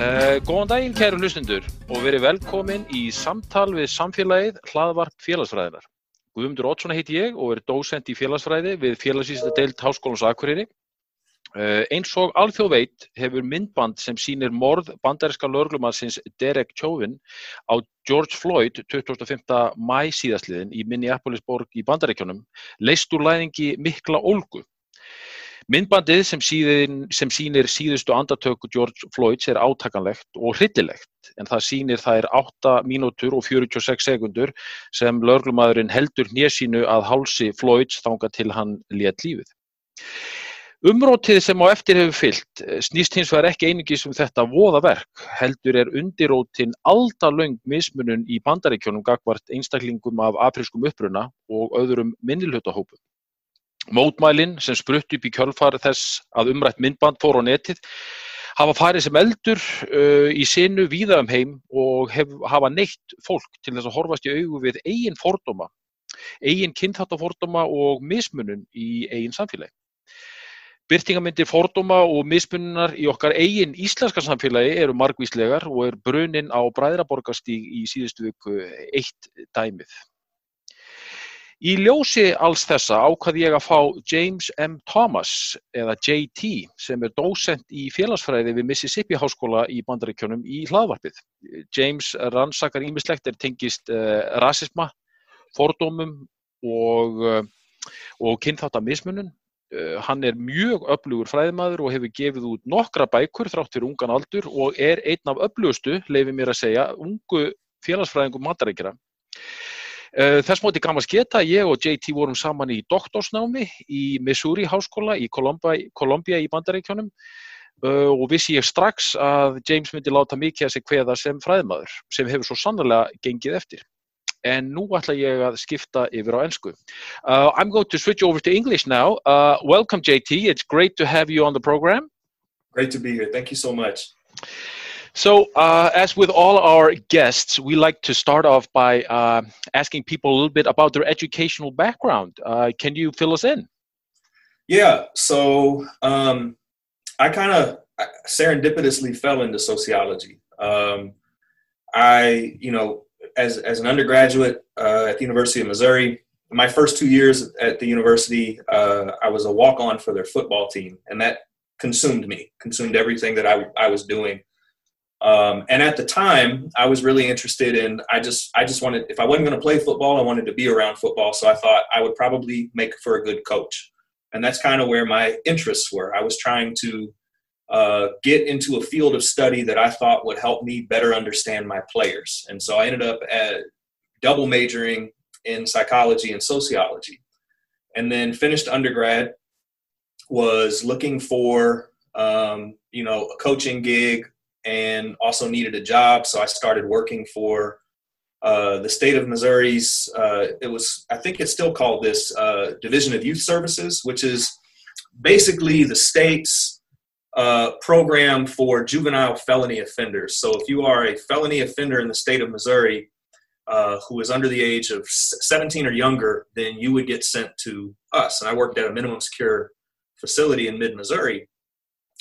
Uh, góðan daginn kæru hlustundur og verið velkomin í samtal við samfélagið hlaðvarp félagsfræðinar. Guðmundur Ótsson heiti ég og er dósent í félagsfræði við félagsvísita deilt Háskólans Akureyri. Uh, eins og alþjóð veit hefur myndband sem sýnir morð bandaríska lörglumansins Derek Chauvin á George Floyd 25. mæ síðastliðin í Minneapolis-borg í bandaríkjónum leist úr læðingi mikla ólgu. Myndbandið sem, síðin, sem sýnir síðustu andartöku George Floyds er átakanlegt og hryllilegt en það sýnir þær 8 mínútur og 46 sekundur sem löglumadurinn heldur nésínu að hálsi Floyds þanga til hann létt lífið. Umrótið sem á eftir hefur fyllt snýst hins vegar ekki einingis um þetta voðaverk, heldur er undirótin aldalöng mismunun í bandaríkjónum gagvart einstaklingum af afriskum uppruna og öðrum minnilhutahópum. Mótmælin sem sprutt upp í kjölfari þess að umrætt myndband fór á netið hafa farið sem eldur uh, í sinu víða um heim og hef, hafa neitt fólk til þess að horfast í augu við eigin fordóma, eigin kynþáttafordóma og mismunun í eigin samfélagi. Byrtingamindir fordóma og mismununar í okkar eigin íslenska samfélagi eru margvíslegar og er brunin á Bræðraborgastíg í síðustu viku eitt dæmið. Í ljósi alls þessa ákvað ég að fá James M. Thomas eða JT sem er dósent í félagsfræði við Mississippi háskóla í bandaríkjónum í hlaðvarpið. James rannsakar ímislegt er tengist uh, rasisma, fordómum og, uh, og kynþáttamismunum. Uh, hann er mjög öflugur fræðimaður og hefur gefið út nokkra bækur þrátt fyrir ungan aldur og er einn af öflugustu, leifi mér að segja, ungu félagsfræðingum bandaríkjara. Þess móti gaman sketa, ég og JT vorum saman í doktorsnámi í Missouri háskóla í Columbia í Bandaríkjónum og vissi ég strax að James myndi láta mikið að sig hveða sem fræðmaður sem hefur svo sannlega gengið eftir. En nú ætla ég að skipta yfir á ennsku. Uh, I'm going to switch over to English now. Uh, welcome JT, it's great to have you on the program. Great to be here, thank you so much. So, uh, as with all our guests, we like to start off by uh, asking people a little bit about their educational background. Uh, can you fill us in? Yeah, so um, I kind of serendipitously fell into sociology. Um, I, you know, as, as an undergraduate uh, at the University of Missouri, my first two years at the university, uh, I was a walk on for their football team, and that consumed me, consumed everything that I, I was doing. Um, and at the time, I was really interested in. I just, I just wanted. If I wasn't going to play football, I wanted to be around football. So I thought I would probably make for a good coach, and that's kind of where my interests were. I was trying to uh, get into a field of study that I thought would help me better understand my players, and so I ended up at double majoring in psychology and sociology, and then finished undergrad. Was looking for um, you know a coaching gig and also needed a job. So I started working for uh, the state of Missouri's, uh, it was, I think it's still called this uh, Division of Youth Services, which is basically the state's uh, program for juvenile felony offenders. So if you are a felony offender in the state of Missouri uh, who is under the age of 17 or younger, then you would get sent to us. And I worked at a minimum secure facility in mid Missouri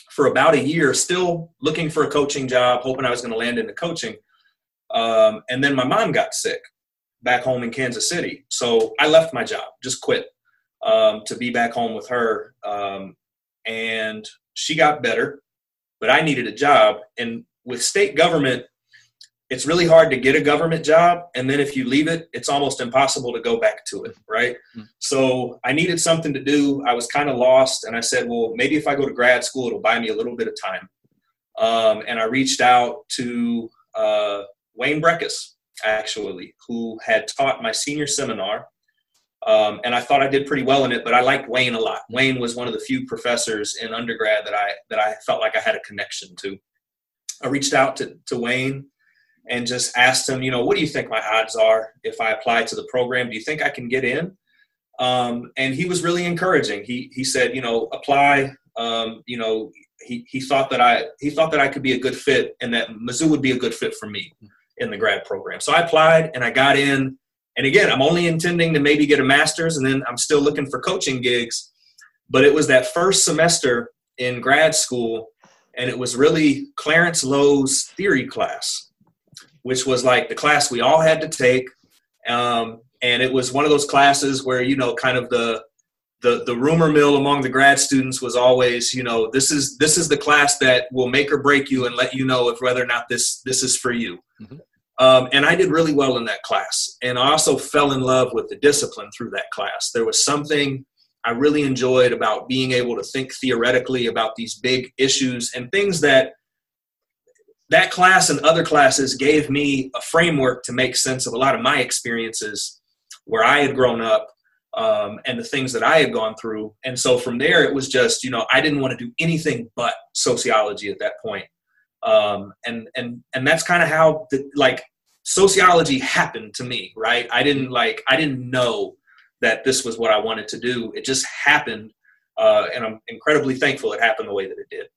for about a year, still looking for a coaching job, hoping I was going to land into coaching. Um, and then my mom got sick back home in Kansas City. So I left my job, just quit um, to be back home with her. Um, and she got better, but I needed a job. And with state government, it's really hard to get a government job and then if you leave it it's almost impossible to go back to it right? Mm-hmm. so i needed something to do. I was kind of lost and i said well maybe if i go to grad school it'll buy me a little bit of time. Um, and i reached out to uh, wayne Brekhus actually who had taught my senior seminar um, and i thought i did pretty well in it but i liked wayne a lot. Wayne was one of the few professors in undergrad that i that i felt like i had a connection to. I reached out to, to wayne and just asked him, you know, what do you think my odds are if I apply to the program? Do you think I can get in? Um, and he was really encouraging. He he said, you know, apply. Um, you know, he he thought that I he thought that I could be a good fit, and that Mizzou would be a good fit for me in the grad program. So I applied, and I got in. And again, I'm only intending to maybe get a master's, and then I'm still looking for coaching gigs. But it was that first semester in grad school, and it was really Clarence Lo's theory class, which was like the class we all had to take. Um, and it was one of those classes where you know kind of the the the rumor mill among the grad students was always you know this is this is the class that will make or break you and let you know if whether or not this this is for you mm-hmm. um, and i did really well in that class and i also fell in love with the discipline through that class there was something i really enjoyed about being able to think theoretically about these big issues and things that that class and other classes gave me a framework to make sense of a lot of my experiences where I had grown up um, and the things that I had gone through. And so from there, it was just, you know, I didn't want to do anything but sociology at that point. Um, and, and, and that's kind of how the, like sociology happened to me, right? I didn't like, I didn't know that this was what I wanted to do. It just happened. Uh, and I'm incredibly thankful it happened the way that it did.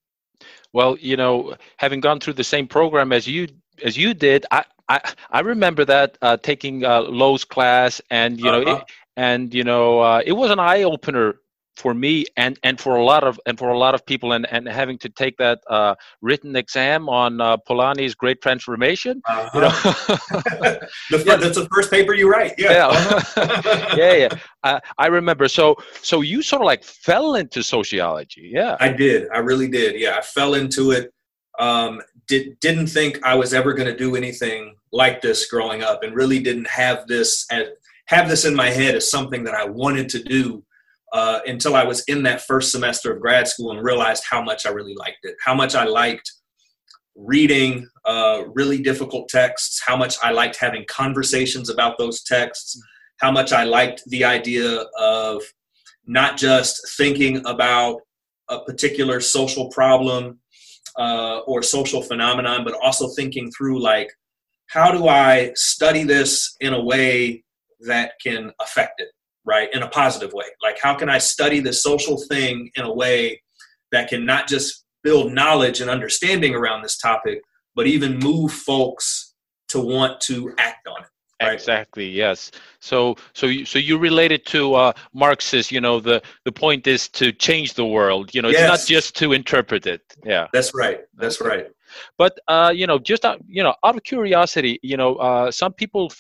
Well, you know, having gone through the same program as you as you did, I, I, I remember that uh, taking uh, Lo's class, and you know, uh-huh. it, and you know, uh, it was an eye opener for me and and for a lot of and for a lot of people and and having to take that uh, written exam on uh, Polanyi's Great Transformation. Uh-huh. You know? the, yeah. That's the first paper you write. Yeah, yeah, uh-huh. yeah. yeah. I, I remember. So so you sort of like fell into sociology. Yeah, I did. I really did. Yeah, I fell into it. Um, did, didn't think I was ever going to do anything like this growing up, and really didn't have this as, have this in my head as something that I wanted to do uh, until I was in that first semester of grad school and realized how much I really liked it, how much I liked reading uh, really difficult texts, how much I liked having conversations about those texts, how much I liked the idea of not just thinking about a particular social problem uh, or social phenomenon, but also thinking through like, how do I study this in a way that can affect it, right? In a positive way. Like, how can I study this social thing in a way that can not just build knowledge and understanding around this topic, but even move folks to want to act on it? Right. Exactly. Yes. So, so, you, so you related to uh, Marxist. You know, the the point is to change the world. You know, yes. it's not just to interpret it. Yeah. That's right. That's right. But uh, you know, just uh, you know, out of curiosity, you know, uh, some people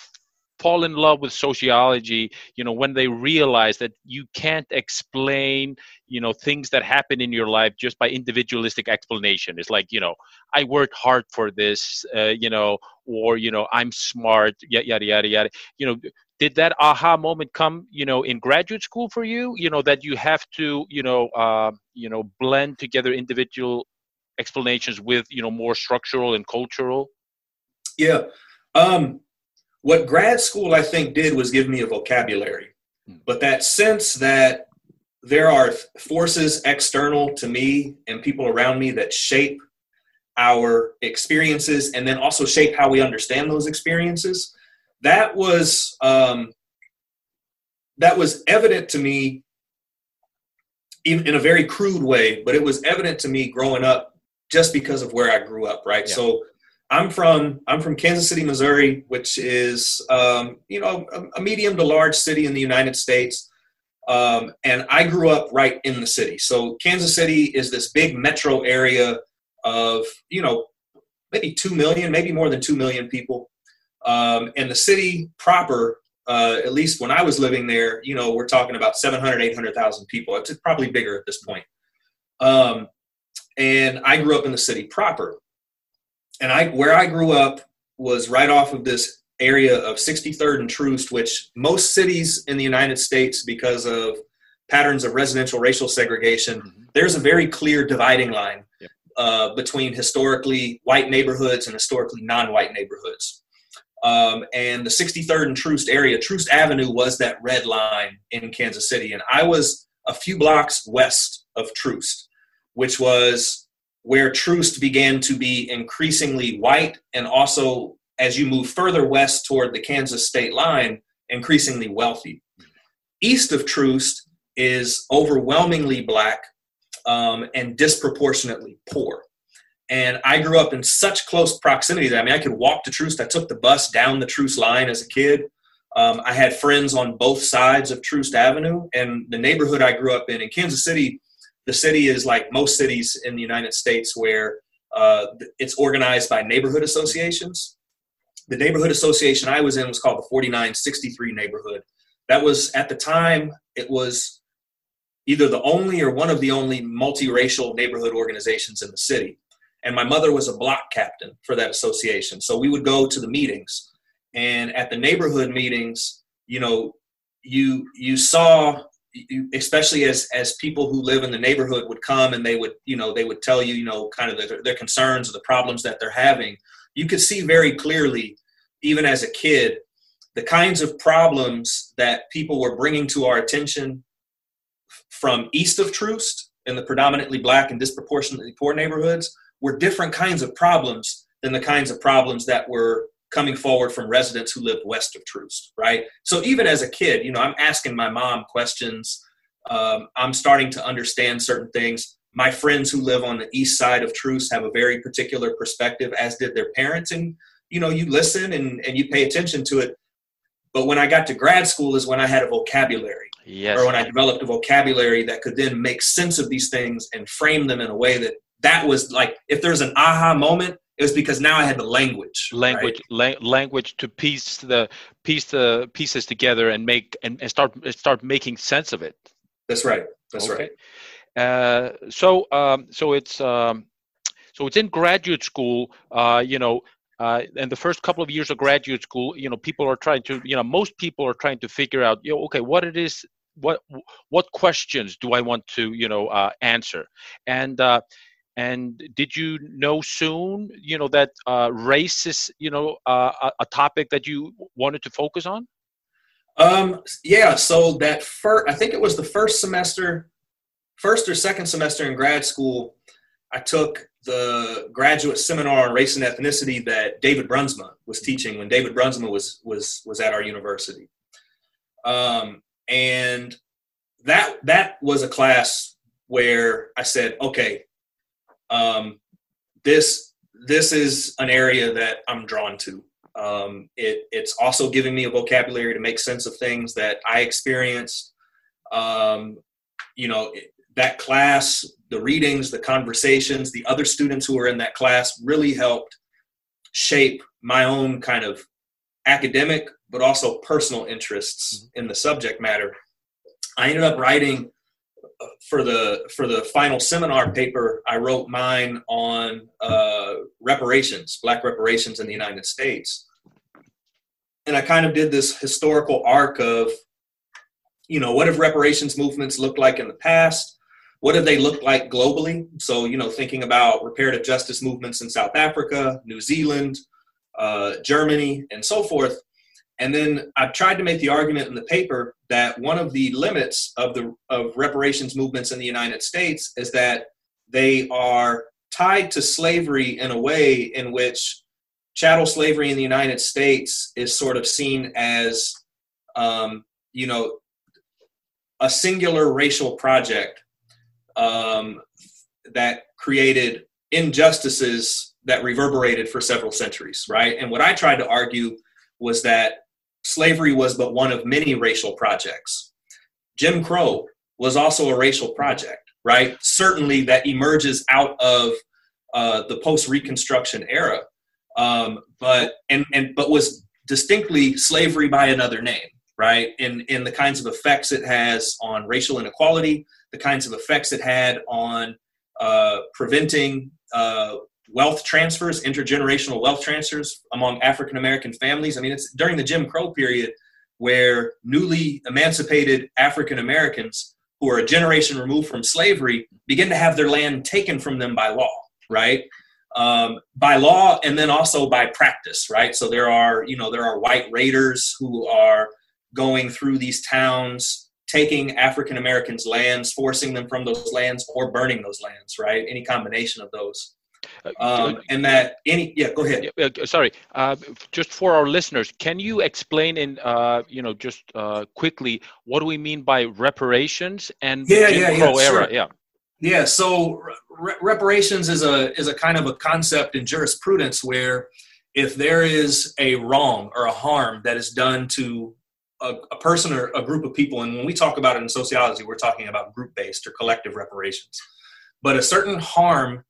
fall in love with sociology you know when they realize that you can't explain you know things that happen in your life just by individualistic explanation. It's like you know i worked hard for this uh, you know or you know i'm smart yada yada yada yada. You know did that aha moment come you know in graduate school for you? You know that you have to you know uh, you know blend together individual explanations with you know more structural and cultural? Yeah. Um what grad school I think did was give me a vocabulary, hmm. but that sense that there are forces external to me and people around me that shape our experiences and then also shape how we understand those experiences that was um, that was evident to me in, in a very crude way but it was evident to me growing up just because of where i grew up right yeah. so I'm from I'm from Kansas City, Missouri, which is um, you know a, a, medium to large city in the United States. Um, and I grew up right in the city. So Kansas City is this big metro area of you know maybe two million, maybe more than two million people. Um, and the city proper, uh, at least when I was living there, you know, we're talking about 700, 800,000 people. It's probably bigger at this point. Um, and I grew up in the city proper and I where I grew up was right off of this area of 63rd and Troost, which most cities in the United States, because of patterns of residential racial segregation, mm-hmm. there's a very clear dividing line yep. uh, between historically white neighborhoods and historically non-white neighborhoods. Um, and the 63rd and Troost area, Troost Avenue was that red line in Kansas City, and I was a few blocks west of Troost, which was where Troost began to be increasingly white and also as you move further west toward the Kansas state line, increasingly wealthy. east of Troost is overwhelmingly black um, and disproportionately poor. And I grew up in such close proximity that I mean, I could walk to Troost. I took the bus down the Troost line as a kid. Um, I had friends on both sides of Troost Avenue, and the neighborhood I grew up in in Kansas City. The city is like most cities in the United States, where uh, it's organized by neighborhood associations. The neighborhood association I was in was called the 4963 neighborhood. That was at the time it was either the only or one of the only multiracial neighborhood organizations in the city. And my mother was a block captain for that association. So we would go to the meetings. And at the neighborhood meetings, you know, you you saw especially as as people who live in the neighborhood would come and they would you know they would tell you you know kind of their, their concerns or the problems that they're having you could see very clearly even as a kid the kinds of problems that people were bringing to our attention from east of Troost in the predominantly black and disproportionately poor neighborhoods were different kinds of problems than the kinds of problems that were coming forward from residents who lived west of Troost, right? So even as a kid, you know, I'm asking my mom questions. Um, I'm starting to understand certain things. My friends who live on the east side of Troost have a very particular perspective, as did their parents. And, you know, you listen and, and you pay attention to it. But when I got to grad school is when I had a vocabulary. Yes. Or when I developed a vocabulary that could then make sense of these things and frame them in a way that that was like, if there's an aha moment, it was because now I had the language. Language, right? la- language to piece the piece the pieces together and make and, and start start making sense of it. That's right. That's okay. right. Uh, so um, so it's um, so it's in graduate school. Uh, you know, uh, and the first couple of years of graduate school, you know, people are trying to, you know, most people are trying to figure out, you know, okay, what it is, what what questions do I want to, you know, uh, answer, and uh, and did you know soon, you know, that uh, race is, you know, uh, a, a topic that you wanted to focus on? Um, yeah. So that first, I think it was the first semester, first or second semester in grad school, I took the graduate seminar on race and ethnicity that David Brunsma was teaching when David Brunsma was was was at our university. Um, and that that was a class where I said, okay, um, this this is an area that I'm drawn to. Um, it, it's also giving me a vocabulary to make sense of things that I experienced. Um, you know, that class, the readings, the conversations, the other students who were in that class really helped shape my own kind of academic, but also personal interests mm-hmm. in the subject matter. I ended up writing for the for the final seminar paper, I wrote mine on uh, reparations, black reparations in the United States, and I kind of did this historical arc of, you know, what have reparations movements looked like in the past? What have they looked like globally? So, you know, thinking about reparative justice movements in South Africa, New Zealand, uh, Germany, and so forth. And then I tried to make the argument in the paper that one of the limits of the of reparations movements in the United States is that they are tied to slavery in a way in which chattel slavery in the United States is sort of seen as, um, you know, a singular racial project um, that created injustices that reverberated for several centuries, right? And what I tried to argue was that slavery was but one of many racial projects. Jim Crow was also a racial project, right? Certainly that emerges out of uh, the post Reconstruction era, um, but and and but was distinctly slavery by another name, right? In in the kinds of effects it has on racial inequality, the kinds of effects it had on uh, preventing uh, wealth transfers, intergenerational wealth transfers among African American families. I mean, it's during the Jim Crow period where newly emancipated African Americans who are a generation removed from slavery begin to have their land taken from them by law, right? Um, by law and then also by practice, right? So there are, you know, there are white raiders who are going through these towns, taking African Americans' lands, forcing them from those lands, or burning those lands, right? Any combination of those. Um, and that any yeah go ahead uh, sorry uh, just for our listeners can you explain in uh, you know just uh, quickly what do we mean by reparations and yeah Jim yeah Crow yeah, era sure. yeah yeah so re- reparations is a is a kind of a concept in jurisprudence where if there is a wrong or a harm that is done to a, a, person or a group of people, and when we talk about it in sociology, we're talking about group based or collective reparations. But a certain harm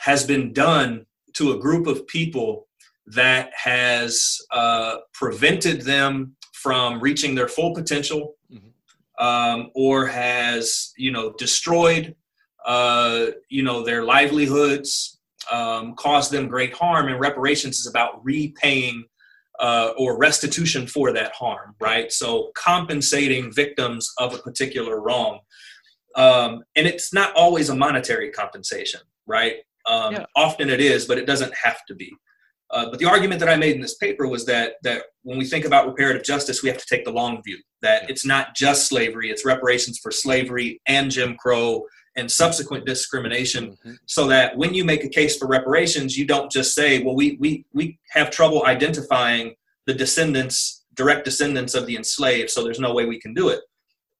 has been done to a group of people that has uh, prevented them from reaching their full potential mm-hmm. um, or has you know destroyed uh, you know their livelihoods um, caused them great harm and reparations is about repaying uh, or restitution for that harm, right? So compensating victims of a particular wrong. Um, and it's not always a monetary compensation, right? Um, yeah. Often it is, but it doesn't have to be. Uh, but the argument that I made in this paper was that that when we think about reparative justice, we have to take the long view. That it's not just slavery; it's reparations for slavery and Jim Crow and subsequent discrimination mm-hmm. so that when you make a case for reparations you don't just say well we we we have trouble identifying the descendants direct descendants of the enslaved so there's no way we can do it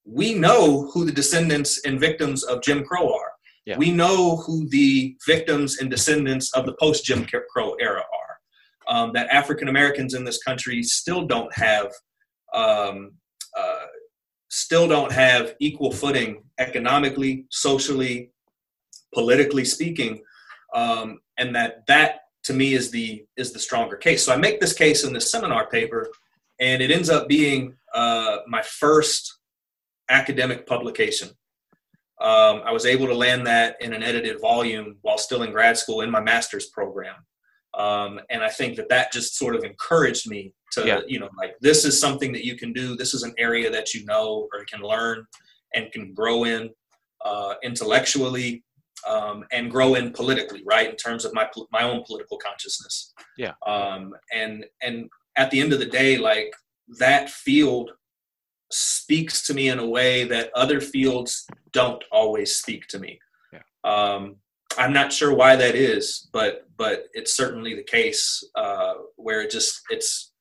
we know who the descendants and victims of jim crow are yeah. we know who the victims and descendants of the post jim crow era are um, that african americans in this country still don't have um, uh, still don't have equal footing economically, socially, politically speaking, um, and that that to me is the is the stronger case. So I make this case in this seminar paper, and it ends up being uh, my first academic publication. Um, I was able to land that in an edited volume while still in grad school in my master's program. Um, and I think that that just sort of encouraged me to, yeah. you know, like this is something that you can do. This is an area that you know or can learn and can grow in uh, intellectually um, and grow in politically, right? In terms of my my own political consciousness. Yeah. Um, and and at the end of the day, like that field speaks to me in a way that other fields don't always speak to me. Yeah. Um, I'm not sure why that is, but but it's certainly the case uh, where it just it's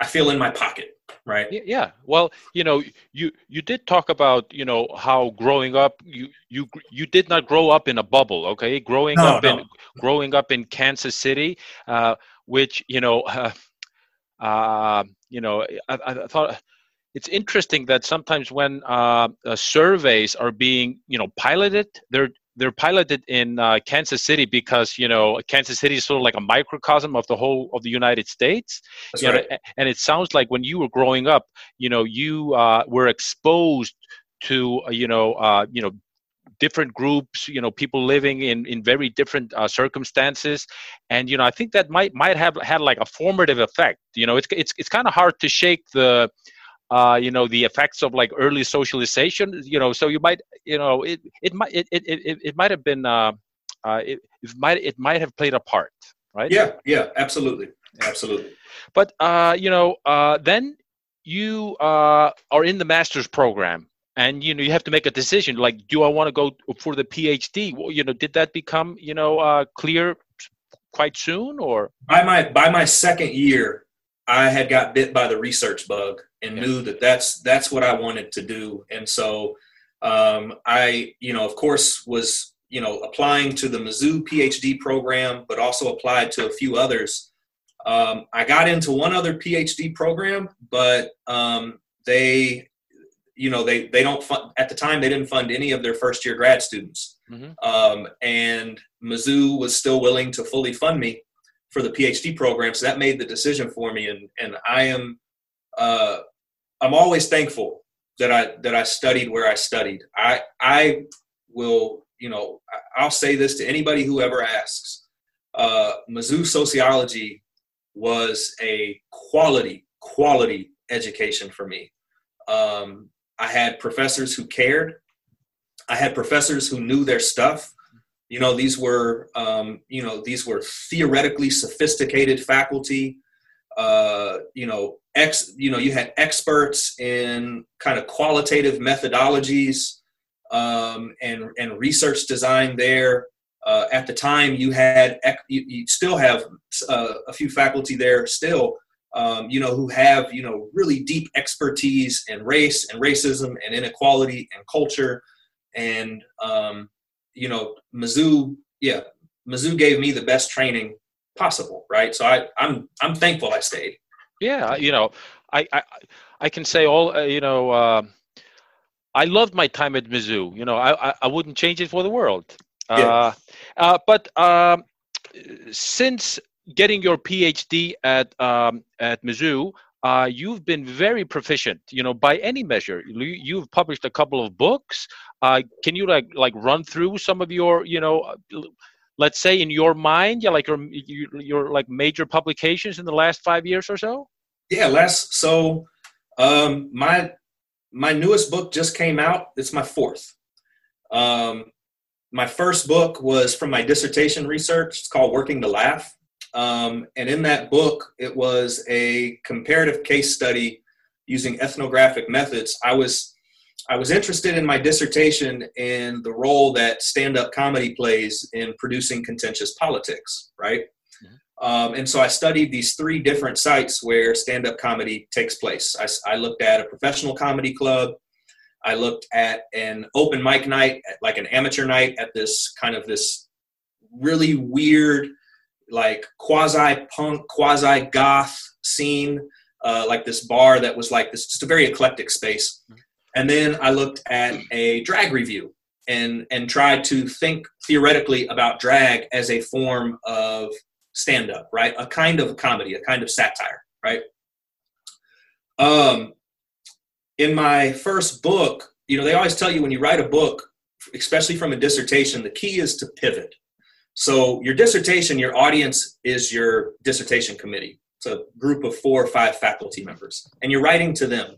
I feel in my pocket, right? Yeah. Well, you know, you you did talk about you know how growing up you you you did not grow up in a bubble, okay? Growing no, up no. in growing up in Kansas City, uh, which you know, uh, uh, you know, I, I thought it's interesting that sometimes when uh, uh, surveys are being you know piloted they're they're piloted in uh, Kansas City because you know Kansas City is sort of like a microcosm of the whole of the United States. Right. Know, and it sounds like when you were growing up, you know, you uh, were exposed to uh, you know uh, you know different groups you know people living in in very different uh, circumstances and you know i think that might might have had like a formative effect you know it's it's, it's kind of hard to shake the uh, you know the effects of like early socialization you know so you might you know it it might it it, it, it might have been uh, uh, it, it might it might have played a part right? Yeah yeah absolutely absolutely. But uh you know uh then you uh are in the master's program and you know you have to make a decision like do i want to go for the phd well, you know did that become you know uh clear quite soon or? By my by my second year I had got bit by the research bug and yeah. knew that that's that's what I wanted to do. And so um, I, you know, of course, was you know applying to the Mizzou PhD program, but also applied to a few others. Um, I got into one other PhD program, but um, they, you know, they they don't fund at the time they didn't fund any of their first year grad students, mm-hmm. Um, and Mizzou was still willing to fully fund me for the PhD program. So that made the decision for me, and and I am uh, I'm always thankful that I that I studied where I studied. I I will you know I'll say this to anybody who ever asks. Uh, Mizzou sociology was a quality quality education for me. Um, I had professors who cared. I had professors who knew their stuff. You know, these were um, you know these were theoretically sophisticated faculty. Uh, you know, ex you know you had experts in kind of qualitative methodologies um, and and research design there. uh, at the time you had you, you still have uh, a few faculty there still um, you know who have you know really deep expertise in race and racism and inequality and culture. And um, you know Mizzou yeah Mizzou gave me the best training possible right? So I I'm I'm thankful I stayed yeah you know I I, I can say all uh, you know uh, I loved my time at Mizzou you know I, I, I wouldn't change it for the world yeah. Uh, uh, but um, since getting your PhD at um, at Mizzou, uh, you've been very proficient. You know, by any measure, you've published a couple of books. Uh, can you like like run through some of your you know, uh, let's say in your mind, yeah, like your your, your like major publications in the last five years or so? Yeah, last so um, my my newest book just came out. It's my fourth. Um, my first book was from my dissertation research. It's called Working to Laugh. Um, and in that book, it was a comparative case study using ethnographic methods. I was I was interested in my dissertation in the role that stand-up comedy plays in producing contentious politics, right? Mm-hmm. Um, and so I studied these three different sites where stand-up comedy takes place. I, I looked at a professional comedy club, I looked at an open mic night, like an amateur night at this kind of this really weird, like quasi punk, quasi goth scene, uh, like this bar that was like this, just a very eclectic space. And then I looked at a drag revue and and tried to think theoretically about drag as a form of stand up, right? A kind of comedy, a kind of satire, right? Um, in my first book, you know, they always tell you when you write a book, especially from a dissertation, the key is to pivot. So your dissertation, your audience is your dissertation committee. It's a group of four or five faculty members, and you're writing to them.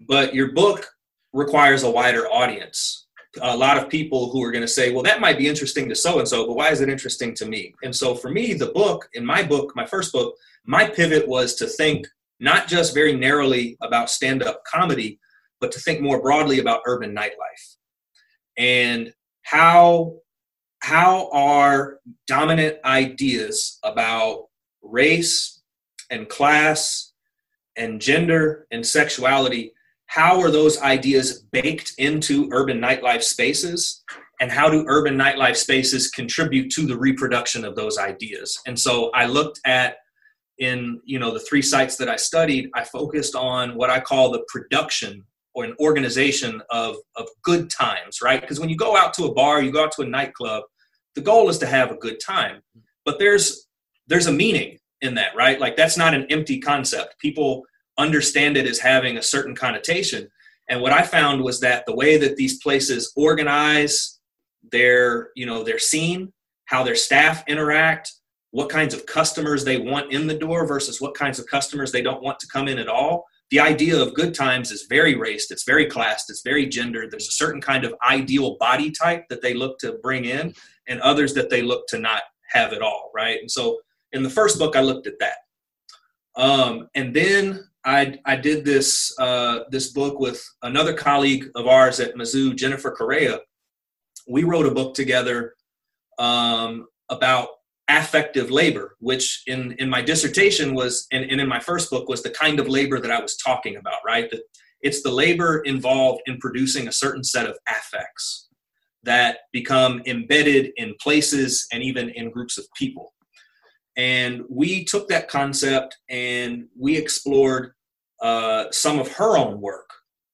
But your book requires a wider audience. A lot of people who are going to say, well, that might be interesting to so and so, but why is it interesting to me? And so for me, the book, in my book, my first book, my pivot was to think not just very narrowly about stand up comedy, but to think more broadly about urban nightlife and how how are dominant ideas about race and class and gender and sexuality how are those ideas baked into urban nightlife spaces and how do urban nightlife spaces contribute to the reproduction of those ideas and so i looked at in you know the three sites that I studied, I focused on what I call the production or an organization of of good times, right? Because when you go out to a bar, you go out to a nightclub, the goal is to have a good time. But there's there's a meaning in that, right? Like that's not an empty concept. People understand it as having a certain connotation. And what I found was that the way that these places organize their, you know, their scene, how their staff interact, what kinds of customers they want in the door versus what kinds of customers they don't want to come in at all. The idea of good times is very raced, it's very classed, it's very gendered. There's a certain kind of ideal body type that they look to bring in, and others that they look to not have at all, right? And so in the first book, I looked at that. Um, and then I, I did this, uh, this book with another colleague of ours at Mizzou, Jennifer Correa. We wrote a book together um, about affective labor, which in, in my dissertation was, and, and in my first book was the kind of labor that I was talking about, right? That it's the labor involved in producing a certain set of affects that become embedded in places and even in groups of people. And we took that concept and we explored uh, some of her own work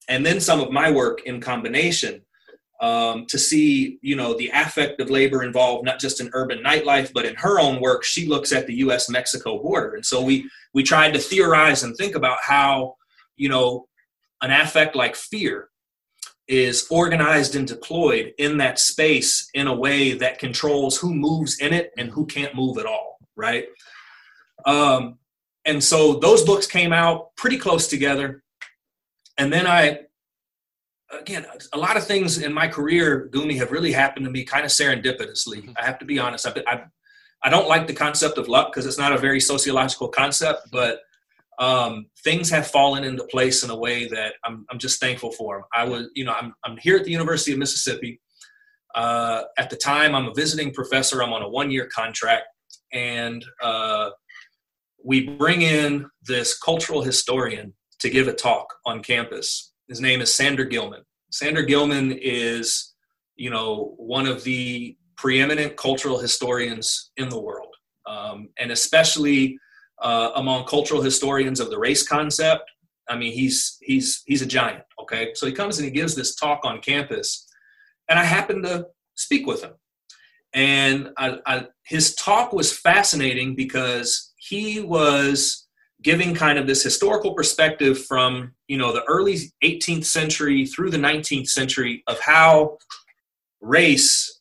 and then some of my work in combination um, to see you know the affect of labor involved not just in urban nightlife but in her own work. She looks at the us mexico border. And so we we tried to theorize and think about how you know an affect like fear is organized and deployed in that space in a way that controls who moves in it and who can't move at all right um, and so those books came out pretty close together and then i again, a lot of things in my career, Gumi, have really happened to me kind of serendipitously. Mm-hmm. I have to be honest. I, I, I don't like the concept of luck because it's not a very sociological concept, but um, things have fallen into place in a way that I'm, I'm just thankful for. I was, you know, I'm, I'm here at the University of Mississippi. Uh, at the time, I'm a visiting professor. I'm on a one-year contract, and uh, we bring in this cultural historian to give a talk on campus. His name is Sander Gilman. Sander Gilman is, you know, one of the preeminent cultural historians in the world, um, and especially uh, among cultural historians of the race concept. I mean, he's he's he's a giant. Okay, so he comes and he gives this talk on campus, and I happen to speak with him, and I, I, his talk was fascinating because he was giving kind of this historical perspective from you know the early 18th century through the 19th century of how race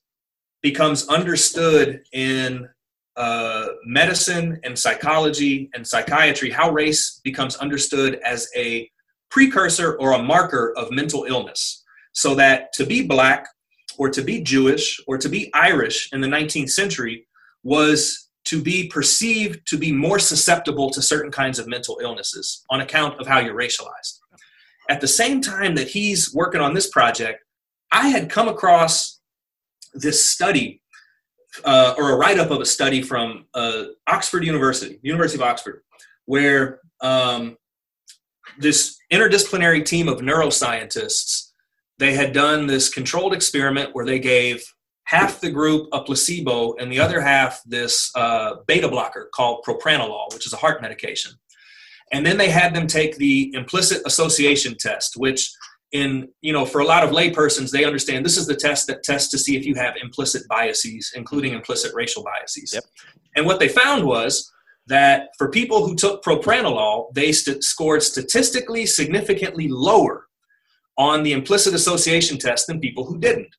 becomes understood in uh, medicine and psychology and psychiatry, how race becomes understood as a precursor or a marker of mental illness. So that to be black or to be Jewish or to be Irish in the 19th century was to be perceived to be more susceptible to certain kinds of mental illnesses on account of how you're racialized. At the same time that he's working on this project, I had come across this study uh, or a write up of a study from uh, Oxford University, University of Oxford, where um, this interdisciplinary team of neuroscientists they had done this controlled experiment where they gave half the group a placebo and the other half this uh, beta blocker called propranolol, which is a heart medication. And then they had them take the implicit association test, which in you know for a lot of laypersons they understand this is the test that tests to see if you have implicit biases including implicit racial biases yep. and what they found was that for people who took propranolol they st- scored statistically significantly lower on the implicit association test than people who didn't.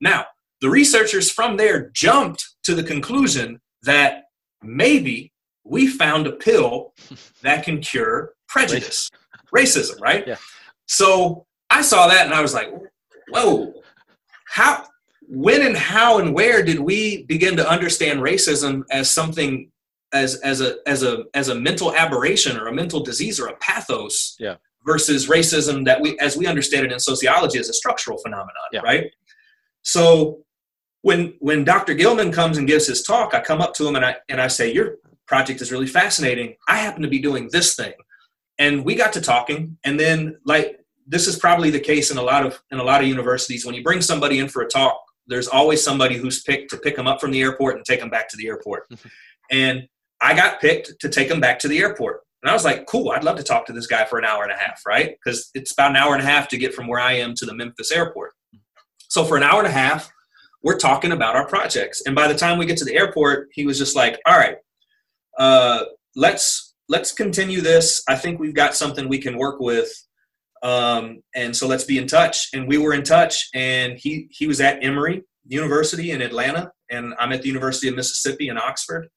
Now the researchers from there jumped to the conclusion that maybe we found a pill that can cure prejudice. Racism. Right? Yeah. so I saw that and I was like, whoa, how, when and how and where did we begin to understand racism as something as as a as a as a mental aberration or a mental disease or a pathos yeah. Versus racism that we as we understand it in sociology as a structural phenomenon yeah. right so when when dr gilman comes and gives his talk i come up to him and i and i say your project is really fascinating i happen to be doing this thing and we got to talking and then like this is probably the case in a lot of in a lot of universities. When you bring somebody in for a talk, there's always somebody who's picked to pick them up from the airport and take them back to the airport. Mm-hmm. and I got picked to take them back to the airport. And I was like, cool, I'd love to talk to this guy for an hour and a half, right? Because it's about an hour and a half to get from where I am to the Memphis airport. So for an hour and a half, we're talking about our projects. And by the time we get to the airport, he was just like, all right, uh, let's let's continue this. I think we've got something we can work with um, and so let's be in touch. And we were in touch, and he he was at Emory University in Atlanta, and I'm at the University of Mississippi in Oxford.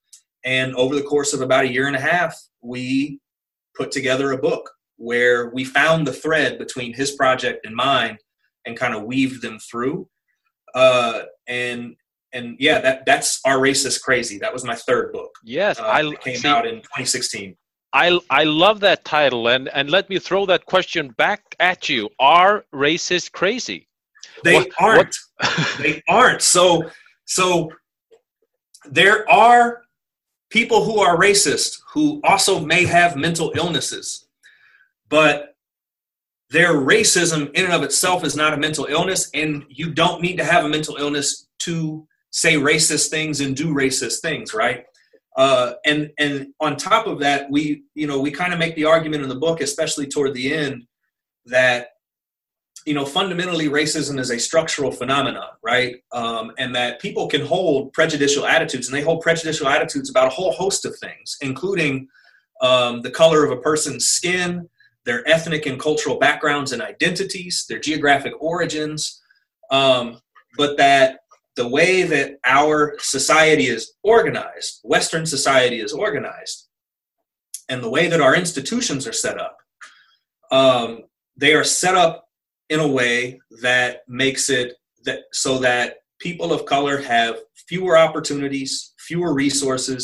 And over the course of about a year and a half, we put together a book where we found the thread between his project and mine, and kind of weaved them through. Uh, and and yeah, that that's Are Racists Crazy. That was my third book. Yes, uh, I came see, out in 2016. I I love that title, and and let me throw that question back at you: Are racists crazy? They what, aren't. What? they aren't. So so there are people who are racist who also may have mental illnesses, but their racism in and of itself is not a mental illness, and you don't need to have a mental illness to say racist things and do racist things, right? Uh, and and on top of that, we you know we kind of make the argument in the book, especially toward the end, that you know fundamentally racism is a structural phenomenon, right? Um, and that people can hold prejudicial attitudes, and they hold prejudicial attitudes about a whole host of things, including um, the color of a person's skin, their ethnic and cultural backgrounds and identities, their geographic origins, um, but that the way that our society is organized, Western society is organized, and the way that our institutions are set up, um, they are set up in a way that makes it that so that people of color have fewer opportunities, fewer resources,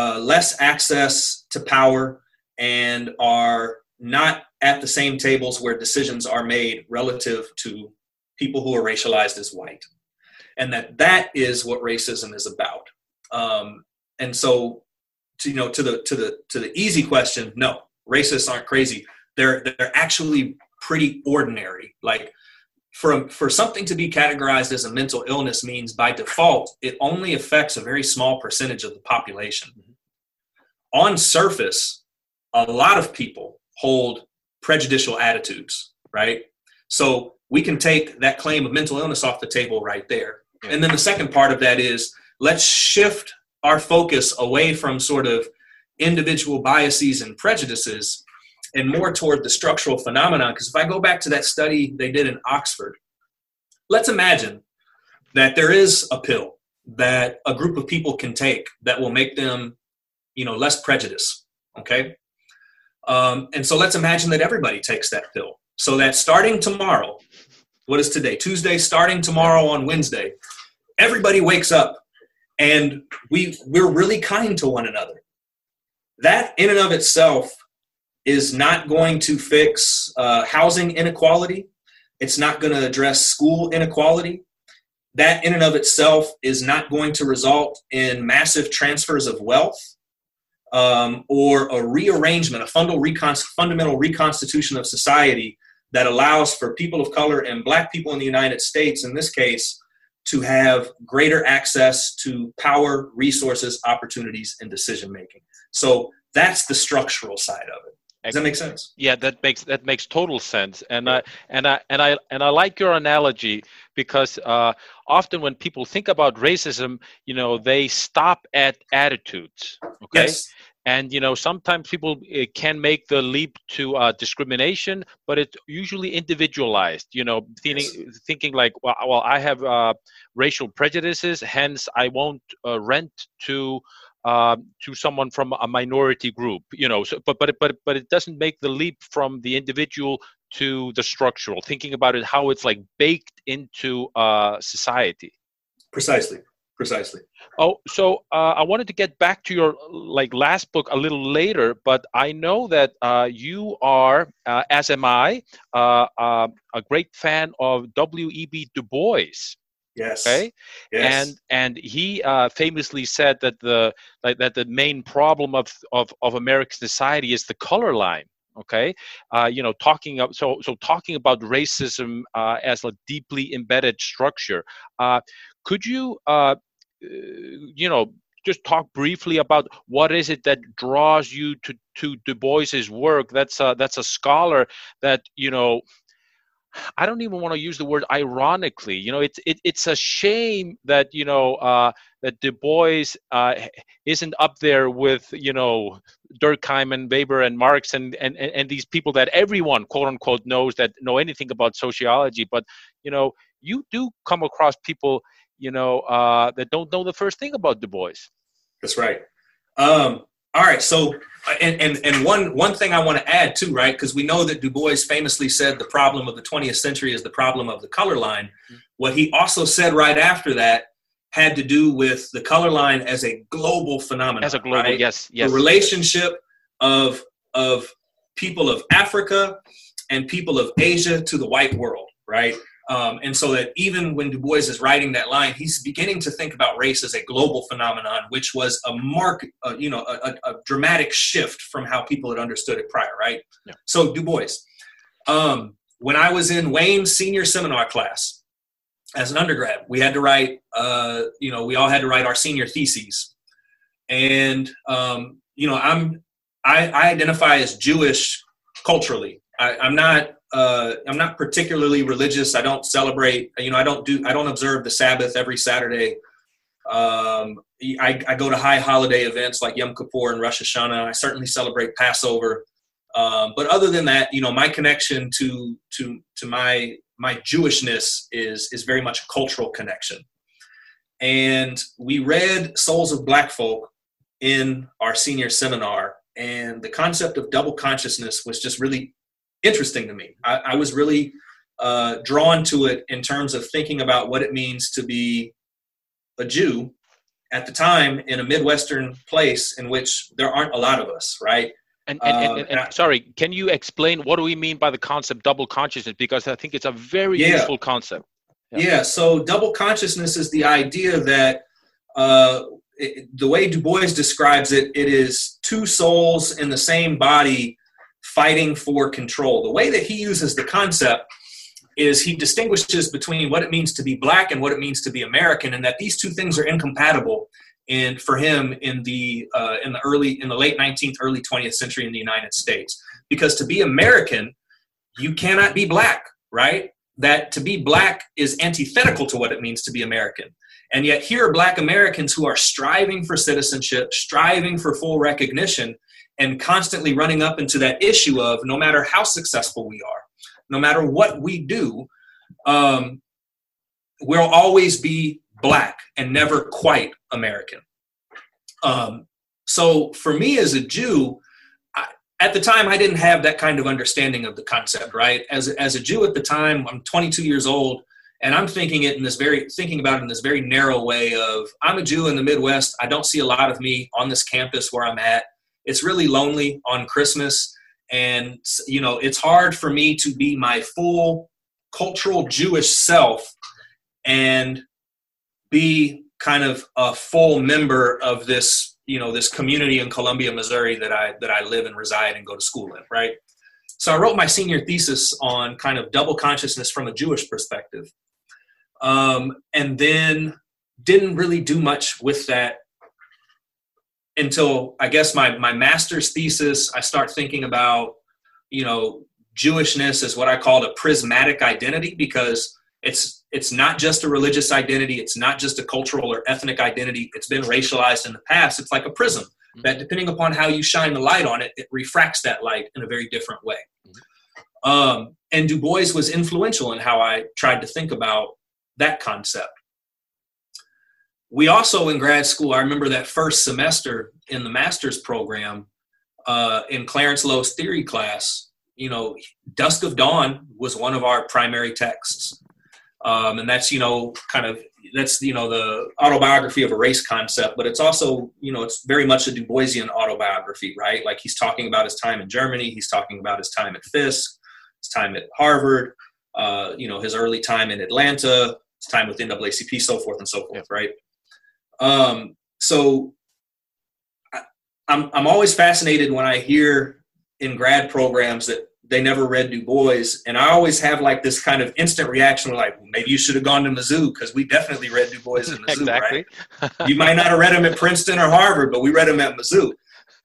uh, less access to power, and are not at the same tables where decisions are made relative to people who are racialized as white. and that that is what racism is about. Um, and so, to, you know, to the to the to the easy question, no, racists aren't crazy. They're they're actually pretty ordinary. Like for for something to be categorized as a mental illness means by default it only affects a very small percentage of the population. Mm-hmm. On surface, a lot of people hold prejudicial attitudes, right? So we can take that claim of mental illness off the table right there. And then the second part of that is let's shift our focus away from sort of individual biases and prejudices and more toward the structural phenomenon. Because if I go back to that study they did in Oxford, let's imagine that there is a pill that a group of people can take that will make them, you know, less prejudice. Okay. Um, and so let's imagine that everybody takes that pill. So that starting tomorrow, what is today? Tuesday, starting tomorrow on Wednesday, everybody wakes up and we we're really kind to one another. That in and of itself is not going to fix uh, housing inequality. It's not going to address school inequality. That in and of itself is not going to result in massive transfers of wealth um, or a rearrangement, a fundamental reconstitution of society that allows for people of color and black people in the United States, in this case, to have greater access to power, resources, opportunities, and decision making. So that's the structural side of it. Does that make sense? Yeah, that makes that makes total sense, and yeah. I and I and I and I like your analogy because uh, often when people think about racism, you know, they stop at attitudes. Okay. Yes and you know sometimes people eh, can make the leap to uh, discrimination but it's usually individualized you know thinking, yes. thinking like well, well i have uh, racial prejudices hence i won't uh, rent to uh, to someone from a minority group you know so, but but but but it doesn't make the leap from the individual to the structural thinking about it how it's like baked into uh, society. Precisely precisely. Oh so uh, i wanted to get back to your like last book a little later but i know that uh, you are uh, as am i uh, uh, a great fan of w.e.b du bois yes okay yes. and and he uh, famously said that the like, that the main problem of, of of american society is the color line okay uh, you know talking of, so so talking about racism uh, as a deeply embedded structure uh, could you uh, you know, just talk briefly about what is it that draws you to to Du Bois's work. That's a, that's a scholar that you know. I don't even want to use the word ironically. You know, it's it, it's a shame that you know uh, that Du Bois uh, isn't up there with you know Durkheim and Weber and Marx and, and and these people that everyone quote unquote knows that know anything about sociology. But you know, you do come across people you know, uh, that don't know the first thing about Du Bois. That's right. Um, all right. So, and, and, and one, one thing I want to add too, right? Because we know that Du Bois famously said the problem of the 20th century is the problem of the color line. Mm-hmm. What he also said right after that had to do with the color line as a global phenomenon. As a global, right? yes, yes. The relationship of, of people of Africa and people of Asia to the white world, right? Um, and so that even when Du Bois is writing that line, he's beginning to think about race as a global phenomenon, which was a mark, uh, you know, a, a, dramatic shift from how people had understood it prior, right? Yeah. So Du Bois. Um, when I was in Wayne's senior seminar class as an undergrad, we had to write, uh, you know, we all had to write our senior theses, and um, you know, I'm I, I identify as Jewish culturally. I, I'm not uh, I'm not particularly religious. I don't celebrate. You know, I don't do. I don't observe the Sabbath every Saturday. Um, I, I, go to high holiday events like Yom Kippur and Rosh Hashanah. I certainly celebrate Passover. Um, but other than that, you know, my connection to to to my my Jewishness is is very much a cultural connection. And we read Souls of Black Folk in our senior seminar, and the concept of double consciousness was just really interesting to me. I, I was really uh, drawn to it in terms of thinking about what it means to be a Jew at the time in a Midwestern place in which there aren't a lot of us, right? And, and, uh, and, and, sorry, can you explain what do we mean by the concept double consciousness? Because I think it's a very yeah. useful concept. Yeah. yeah. So double consciousness is the idea that uh, it, the way Du Bois describes it, it is two souls in the same body fighting for control. The way that he uses the concept is he distinguishes between what it means to be black and what it means to be American, and that these two things are incompatible. And for him, in the uh, in the early in the late 19th, early 20th century in the United States, because to be American, you cannot be black, right? That to be black is antithetical to what it means to be American. And yet, here are black Americans who are striving for citizenship, striving for full recognition, and constantly running up into that issue of no matter how successful we are, no matter what we do, um, we'll always be black and never quite American. Um, so for me as a Jew, at the time I didn't have that kind of understanding of the concept, right? As, as a Jew at the time, I'm 22 years old, and I'm thinking it in this very thinking about it in this very narrow way of I'm a Jew in the Midwest. I don't see a lot of me on this campus where I'm at. It's really lonely on Christmas. And you know it's hard for me to be my full cultural jewish self and be kind of a full member of this you know this community in columbia missouri that i that i live and reside and go to school in right? So i wrote my senior thesis on kind of double consciousness from a jewish perspective. Um, and then didn't really do much with that until I guess my my master's thesis, I start thinking about you know Jewishness as what I called a prismatic identity because it's it's not just a religious identity, it's not just a cultural or ethnic identity. It's been racialized in the past. It's like a prism mm-hmm. that, depending upon how you shine the light on it, it refracts that light in a very different way. Mm-hmm. Um, and Du Bois was influential in how I tried to think about that concept we also in grad school, I remember that first semester in the master's program uh, in Clarence Lo's theory class, you know, Dusk of Dawn was one of our primary texts. Um, and that's, you know, kind of, that's, you know, the autobiography of a race concept, but it's also, you know, it's very much a Du Boisian autobiography, right? Like he's talking about his time in Germany, he's talking about his time at Fisk, his time at Harvard, uh, you know, his early time in Atlanta, his time with NAACP, so forth and so forth, right? Um, so I, I'm I'm always fascinated when I hear in grad programs that they never read Du Bois, and I always have like this kind of instant reaction, like maybe you should have gone to Mizzou because we definitely read Du Bois in Mizzou, exactly. right? you might not have read them at Princeton or Harvard, but we read them at Mizzou.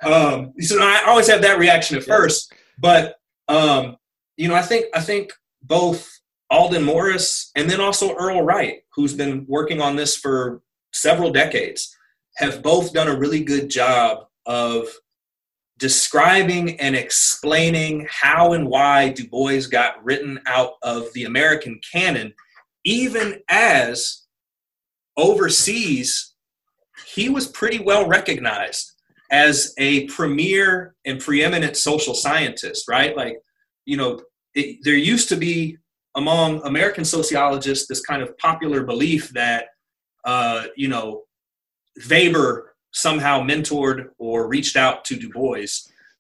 Um, so I always have that reaction at first, but um, you know, I think I think both Aldon Morris and then also Earl Wright, who's been working on this for several decades, have both done a really good job of describing and explaining how and why Du Bois got written out of the American canon, even as overseas, he was pretty well recognized as a premier and preeminent social scientist, right? Like, you know, it, there used to be among American sociologists this kind of popular belief that uh, you know, Weber somehow mentored or reached out to Du Bois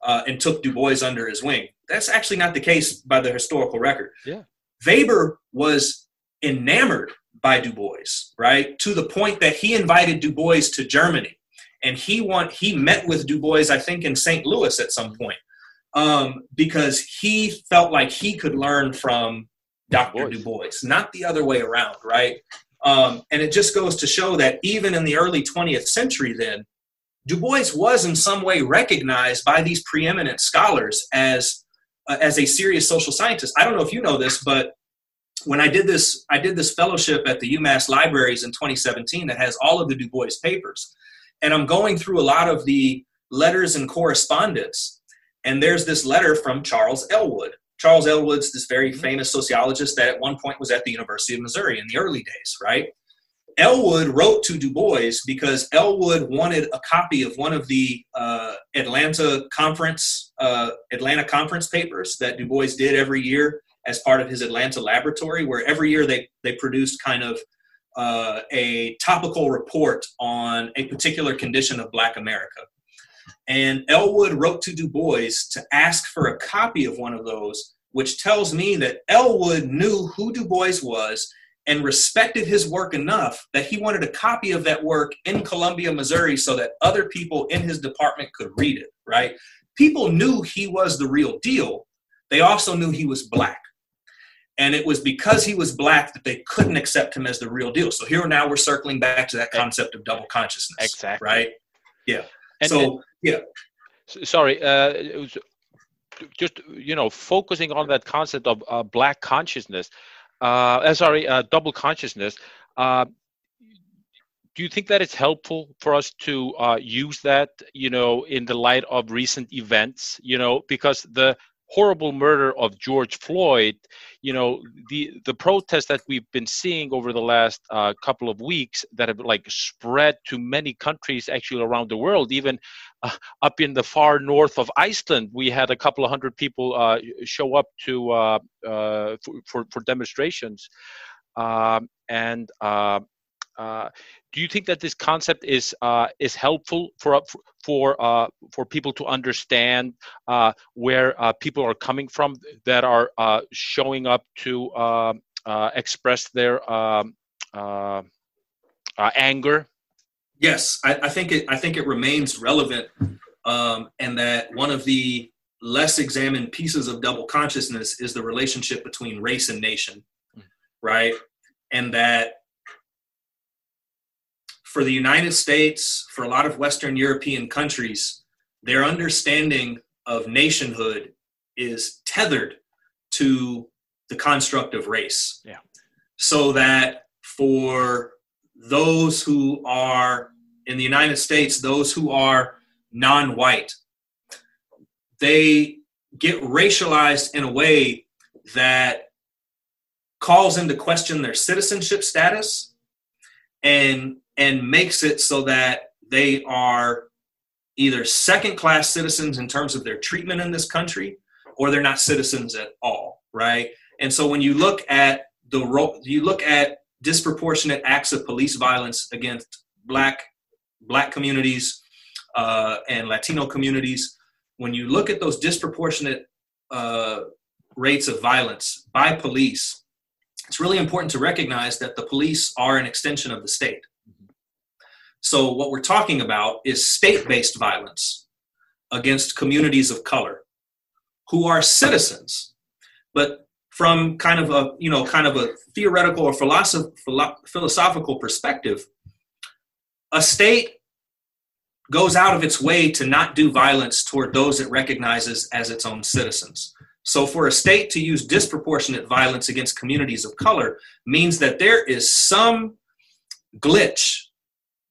uh, and took Du Bois under his wing. That's actually not the case by the historical record. Yeah. Weber was enamored by Du Bois, right? To the point that he invited Du Bois to Germany. And he want he met with Du Bois, I think, in St. Louis at some point, um, because he felt like he could learn from Dr. Du Bois, not the other way around, right? Um, and it just goes to show that even in the early 20th century, then, Du Bois was in some way recognized by these preeminent scholars as, uh, as a serious social scientist. I don't know if you know this, but when I did this, I did this fellowship at the UMass Libraries in 2017 that has all of the Du Bois papers. And I'm going through a lot of the letters and correspondence. And there's this letter from Charles Ellwood. Charles Ellwood's this very mm-hmm. famous sociologist that at one point was at the University of Missouri in the early days, right? Ellwood wrote to Du Bois because Ellwood wanted a copy of one of the uh, Atlanta conference uh, Atlanta conference papers that Du Bois did every year as part of his Atlanta laboratory, where every year they they produced kind of uh, a topical report on a particular condition of Black America. And Ellwood wrote to Du Bois to ask for a copy of one of those, which tells me that Ellwood knew who Du Bois was and respected his work enough that he wanted a copy of that work in Columbia, Missouri, so that other people in his department could read it, right? People knew he was the real deal. They also knew he was black. And it was because he was black that they couldn't accept him as the real deal. So here now we're circling back to that concept of double consciousness. Exactly. Right? Yeah. And- so, yeah. Sorry uh, just you know focusing on that concept of uh, black consciousness uh, uh, sorry uh, double consciousness uh, do you think that it's helpful for us to uh, use that you know in the light of recent events you know because the horrible murder of George Floyd, you know, the the protests that we've been seeing over the last uh, couple of weeks that have like spread to many countries actually around the world, even uh, up in the far north of Iceland, we had a couple of hundred people uh, show up to uh, uh, for, for, for demonstrations, um, and. Uh, do you think that this concept is uh, is helpful for for uh, for people to understand uh, where uh, people are coming from that are uh, showing up to express their um, anger? Yes, I, I, think it. I think it remains relevant, um, and that one of the less examined pieces of double consciousness is the relationship between race and nation, mm. right? And that for the United States, for a lot of Western European countries, their understanding of nationhood is tethered to the construct of race. Yeah. So that for those who are in the United States, those who are non white, they get racialized in a way that calls into question their citizenship status and and makes it so that they are either second class citizens in terms of their treatment in this country or they're not citizens at all right? And so when you look at the role you look at disproportionate acts of police violence against black black communities uh, and latino communities when you look at those disproportionate uh, rates of violence by police it's really important to recognize that the police are an extension of the state so, what we're talking about is state based violence against communities of color who are citizens, but from kind of a you know kind of a theoretical or philosophical perspective a state goes out of its way to not do violence toward those it recognizes as its own citizens. So for a state to use disproportionate violence against communities of color means that there is some glitch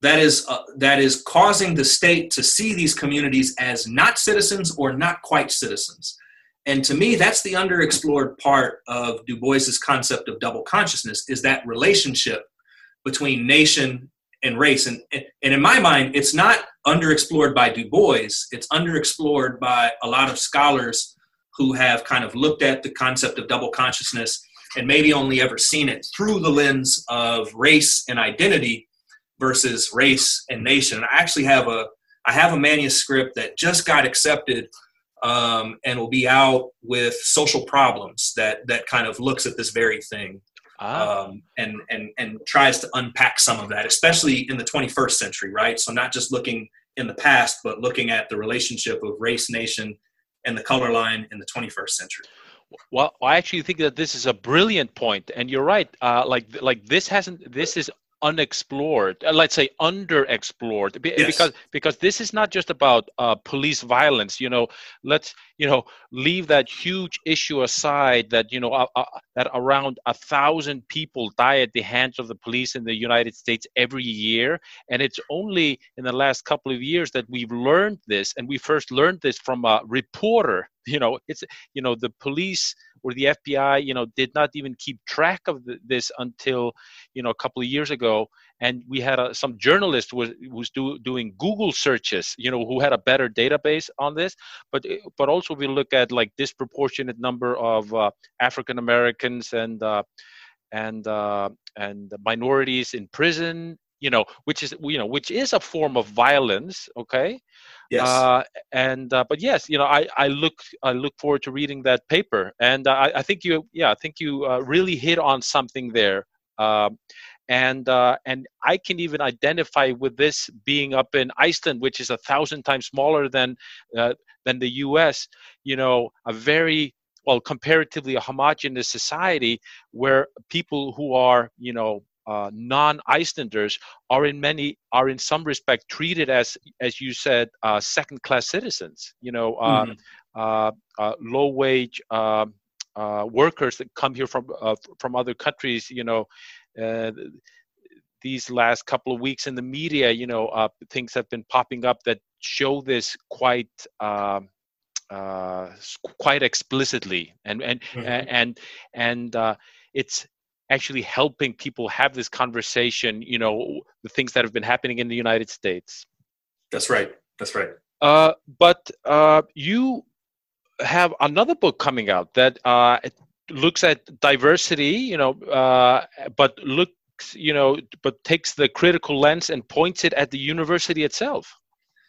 that is uh, that is causing the state to see these communities as not citizens or not quite citizens. And to me that's the underexplored part of du bois's concept of double consciousness is that relationship between nation and race. And and in my mind it's not underexplored by du bois it's underexplored by a lot of scholars who have kind of looked at the concept of double consciousness and maybe only ever seen it through the lens of race and identity versus race and nation. I actually have a I have a manuscript that just got accepted um, and will be out with social problems that that kind of looks at this very thing ah. um, and and and tries to unpack some of that, especially in the 21st century, right? So not just looking in the past, but looking at the relationship of race, nation, and the color line in the 21st century. Well, I actually think that this is a brilliant point, and you're right. Uh, like, like this hasn't. This is unexplored uh, let's say underexplored yes. because because this is not just about uh, police violence you know let's you know leave that huge issue aside that you know uh, uh, that around a thousand people die at the hands of the police in the united states every year and it's only in the last couple of years that we've learned this and we first learned this from a reporter you know it's you know the police or the FBI, you know, did not even keep track of the, this until, you know, a couple of years ago. And we had a, some journalist was was do, doing Google searches, you know, who had a better database on this. But but also we look at like disproportionate number of uh, African Americans and uh, and uh, and minorities in prison you know which is you know which is a form of violence okay? Yes. Uh, and uh, but yes you know i i look i look forward to reading that paper. And uh, I, I think you yeah i think you uh, really hit on something there. Um, and uh, and I can even identify with this being up in Iceland, which is a thousand times smaller than uh, than the U.S. You know, a very well comparatively a homogenous society where people who are you know uh, non-Icelanders are in many are in some respect treated as as you said uh, second-class citizens. You know, uh, mm-hmm. low-wage um, workers that come here from from other countries. You know. these last couple of weeks in the media, you know, things have been popping up that show this quite um, uh, quite explicitly, and and mm-hmm. and and uh, it's actually helping people have this conversation. You know, the things that have been happening in the United States. That's right. That's right. Uh, but uh, you have another book coming out that uh, looks at diversity. You know, uh, but looks you know, but takes the critical lens and points it at the university itself.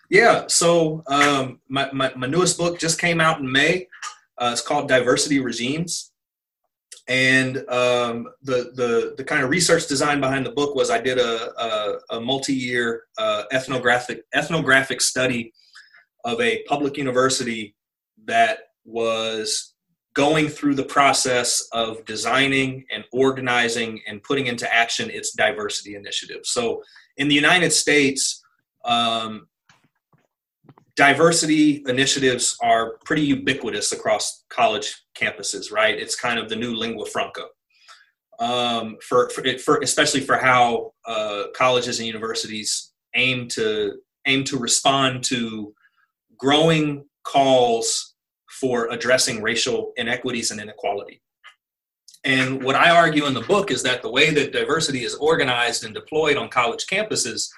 Yeah. So um, my, my, my, newest book just came out in May. Uh, it's called Diversity Regimes. And um, the, the, the kind of research design behind the book was I did a, a, a multi-year uh, ethnographic, ethnographic study of a public university that was going through the process of designing and organizing and putting into action its diversity initiative. So in the United States, um, diversity initiatives are pretty ubiquitous across college campuses, right? It's kind of the new lingua franca. Um, for, for, for, especially for how uh, colleges and universities aim to aim to respond to growing calls for addressing racial inequities and inequality. And what I argue in the book is that the way that diversity is organized and deployed on college campuses,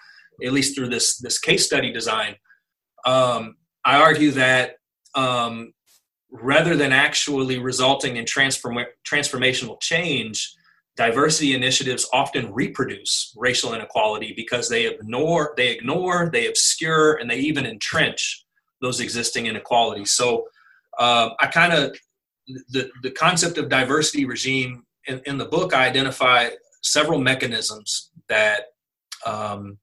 at least through this, this case study design, um, I argue that um, rather than actually resulting in transform- transformational change, diversity initiatives often reproduce racial inequality because they ignore, they ignore, they obscure, and they even entrench those existing inequalities. So uh, I kind of the the concept of diversity regime in, in, the book. I identify several mechanisms that um,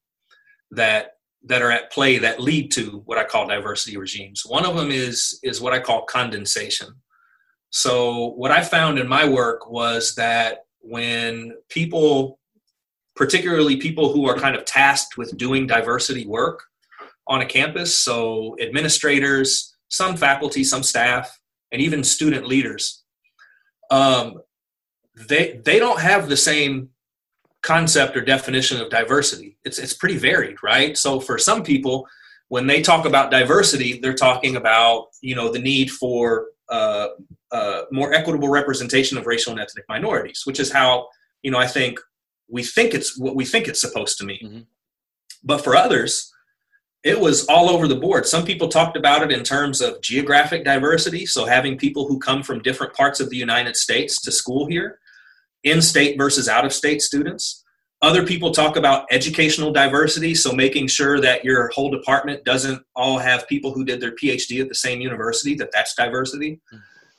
that that are at play that lead to what I call diversity regimes. One of them is is what I call condensation. So what I found in my work was that when people particularly people who are kind of tasked with doing diversity work on a campus, so administrators, some faculty, some staff, and even student leaders, um, they they don't have the same concept or definition of diversity. It's it's pretty varied, right? So for some people, when they talk about diversity, they're talking about you know the need for uh, uh, more equitable representation of racial and ethnic minorities, which is how you know I think we think it's what we think it's supposed to mean. Mm-hmm. But for others, it was all over the board. Some people talked about it in terms of geographic diversity, so having people who come from different parts of the United States to school here in state versus out of state students. Other people talk about educational diversity, so making sure that your whole department doesn't all have people who did their PhD at the same university, that that's diversity.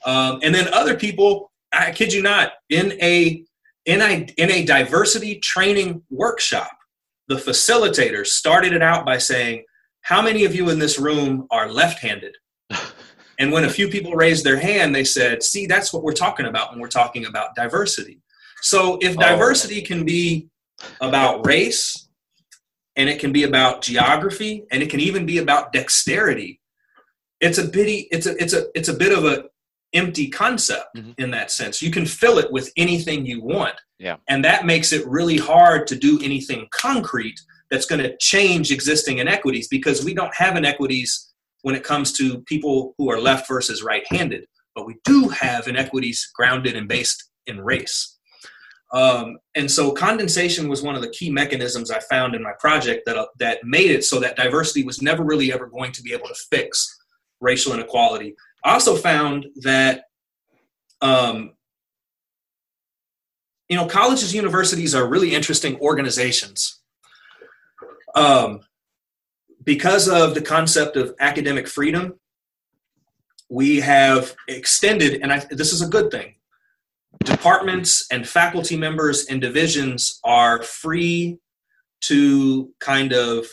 Um, and then other people, I kid you not, in a in a in a diversity training workshop, the facilitator started it out by saying, "How many of you in this room are left-handed?" and when a few people raised their hand, they said, "See, that's what we're talking about when we're talking about diversity." So if oh. diversity oh. can be about race, and it can be about geography, and it can even be about dexterity, it's a bitty, it's a it's a it's a bit of a empty concept mm-hmm. in that sense. You can fill it with anything you want. Yeah. And that makes it really hard to do anything concrete that's going to change existing inequities because we don't have inequities when it comes to people who are left versus right handed, but we do have inequities grounded and based in race. Um, and so condensation was one of the key mechanisms I found in my project that, uh, that made it so that diversity was never really ever going to be able to fix racial inequality. I also found that, um, you know, colleges, universities are really interesting organizations. Um, because of the concept of academic freedom, we have extended, and I, this is a good thing, departments and faculty members and divisions are free to kind of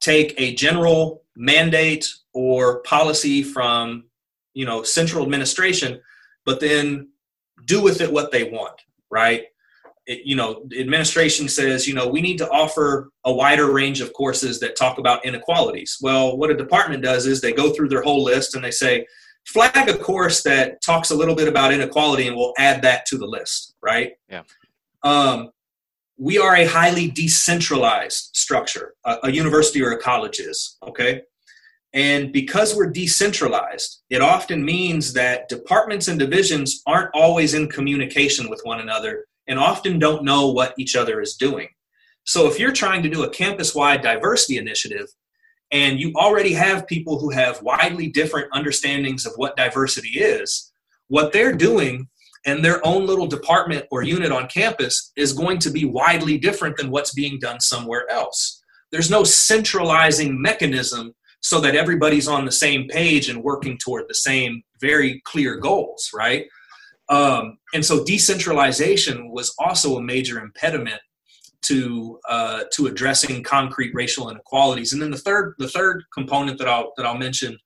take a general mandate or policy from you know central administration but then do with it what they want right? It, you know administration says you know we need to offer a wider range of courses that talk about inequalities. Well what a department does is they go through their whole list and they say flag a course that talks a little bit about inequality and we'll add that to the list right? Yeah. Um, we are a highly decentralized structure a, a university or a college is okay? And because we're decentralized, it often means that departments and divisions aren't always in communication with one another and often don't know what each other is doing. So if you're trying to do a campus wide diversity initiative and you already have people who have widely different understandings of what diversity is, what they're doing in their own little department or unit on campus is going to be widely different than what's being done somewhere else. There's no centralizing mechanism so that everybody's on the same page and working toward the same very clear goals, right? Um, and so decentralization was also a major impediment to uh, to addressing concrete racial inequalities. And then the third the third component that I'll that I'll mention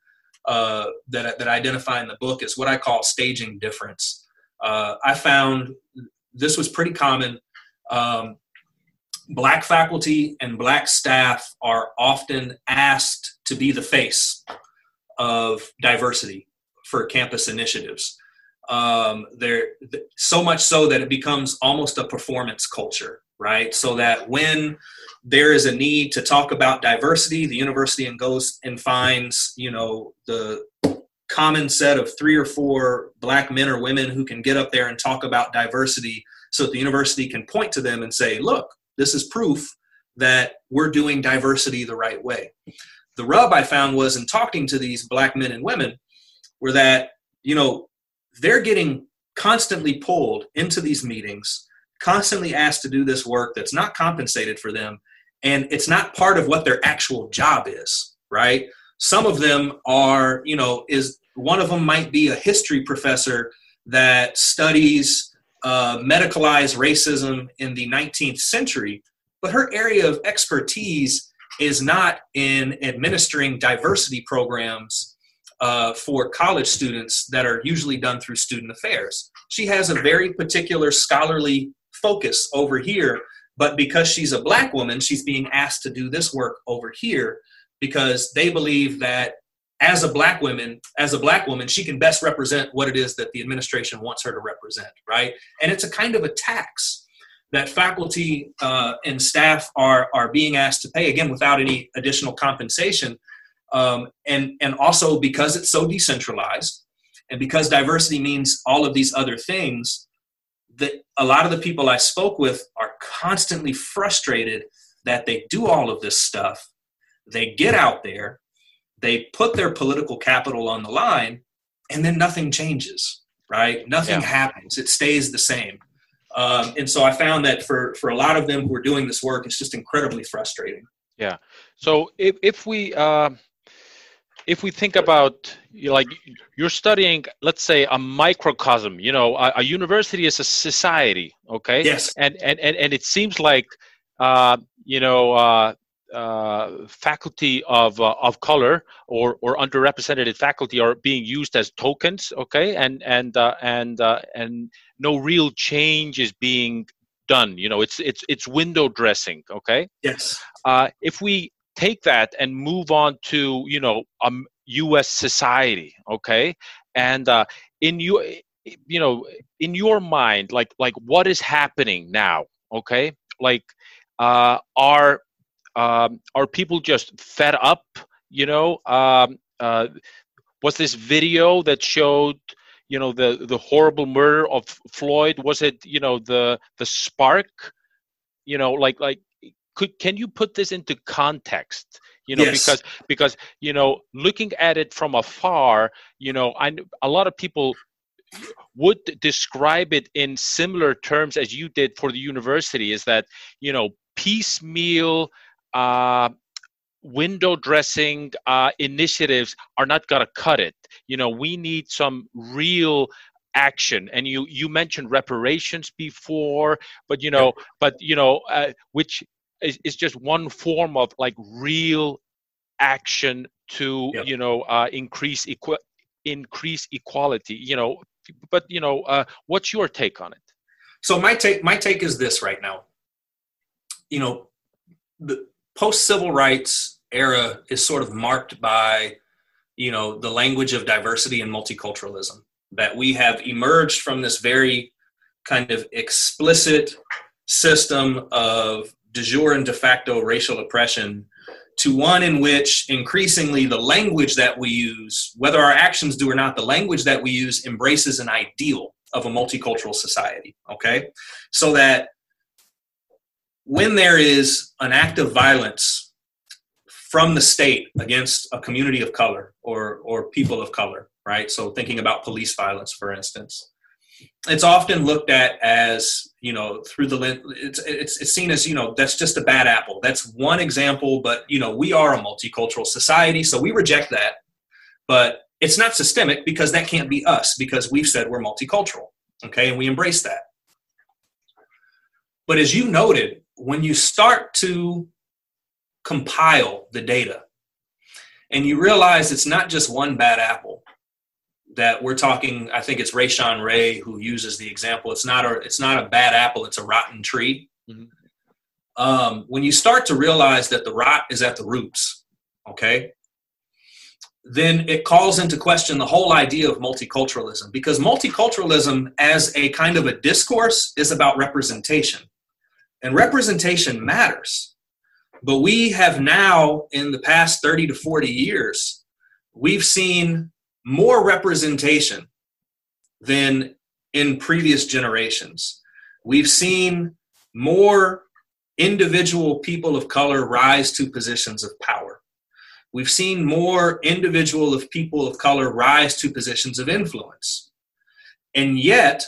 uh, that that I identify in the book is what I call staging difference. Uh, I found this was pretty common. Um, black faculty and black staff are often asked to be the face of diversity for campus initiatives. Um, there, so much so that it becomes almost a performance culture, right? So that when there is a need to talk about diversity, the university and goes and finds, you know, the common set of three or four black men or women who can get up there and talk about diversity so that the university can point to them and say, look, this is proof that we're doing diversity the right way. The rub I found was in talking to these black men and women were that, you know, they're getting constantly pulled into these meetings, constantly asked to do this work that's not compensated for them, and it's not part of what their actual job is, right? Some of them are, you know, is one of them might be a history professor that studies uh, medicalized racism in the 19th century, but her area of expertise is not in administering diversity programs uh, for college students that are usually done through student affairs. She has a very particular scholarly focus over here, but because she's a black woman, she's being asked to do this work over here because they believe that as a black woman as a black woman she can best represent what it is that the administration wants her to represent right? And it's a kind of a tax that faculty uh, and staff are are being asked to pay again without any additional compensation um, and and also because it's so decentralized and because diversity means all of these other things that a lot of the people i spoke with are constantly frustrated that they do all of this stuff. They get out there they put their political capital on the line and then nothing changes right? Nothing yeah. happens. It stays the same. Um, and so i found that for for a lot of them who are doing this work it's just incredibly frustrating. Yeah. So if, if we uh, if we think about like you're studying let's say a microcosm you know a, a, university is a society okay? Yes. And and and, and it seems like uh, you know uh, uh, faculty of uh, of color or or underrepresented faculty are being used as tokens okay? And and uh, and uh, and no real change is being done you know it's it's it's window dressing okay? Yes. Uh, if we take that and move on to you know um us society okay and uh, in you you know in your mind like like what is happening now okay like uh, are um, are people just fed up? You know, um, uh, was this video that showed you know the the horrible murder of Floyd? Was it you know the the spark? You know, like like could can you put this into context? You know, yes. because because you know looking at it from afar, you know, I a lot of people would describe it in similar terms as you did for the university is that you know piecemeal uh, window dressing uh, initiatives are not going to cut it. You know, we need some real action and you you mentioned reparations before but you know but you know uh, which is, is just one form of like real action to Yep. you know uh, increase equi- increase equality you know but you know uh, what's your take on it So my take my take is this right now. You know, the post civil rights era is sort of marked by, you know, the language of diversity and multiculturalism. That we have emerged from this very kind of explicit system of de jure and de facto racial oppression to one in which increasingly the language that we use, whether our actions do or not, the language that we use embraces an ideal of a multicultural society. Okay. So that when there is an act of violence from the state against a community of color or, or people of color, right? So thinking about police violence, for instance, it's often looked at as you know through the lens it's, it's it's seen as you know that's just a bad apple. That's one example but you know we are a multicultural society so we reject that. But it's not systemic because that can't be us because we've said we're multicultural okay and we embrace that. But as you noted when you start to compile the data and you realize it's not just one bad apple that we're talking i think it's Rashawn Ray who uses the example. It's not a it's not a bad apple it's a rotten tree. Mhm. um, when you start to realize that the rot is at the roots okay then it calls into question the whole idea of multiculturalism because multiculturalism as a kind of a discourse is about representation and representation matters. But we have now in the past 30 to 40 years we've seen more representation than in previous generations. We've seen more individual people of color rise to positions of power. We've seen more individual of people of color rise to positions of influence. And yet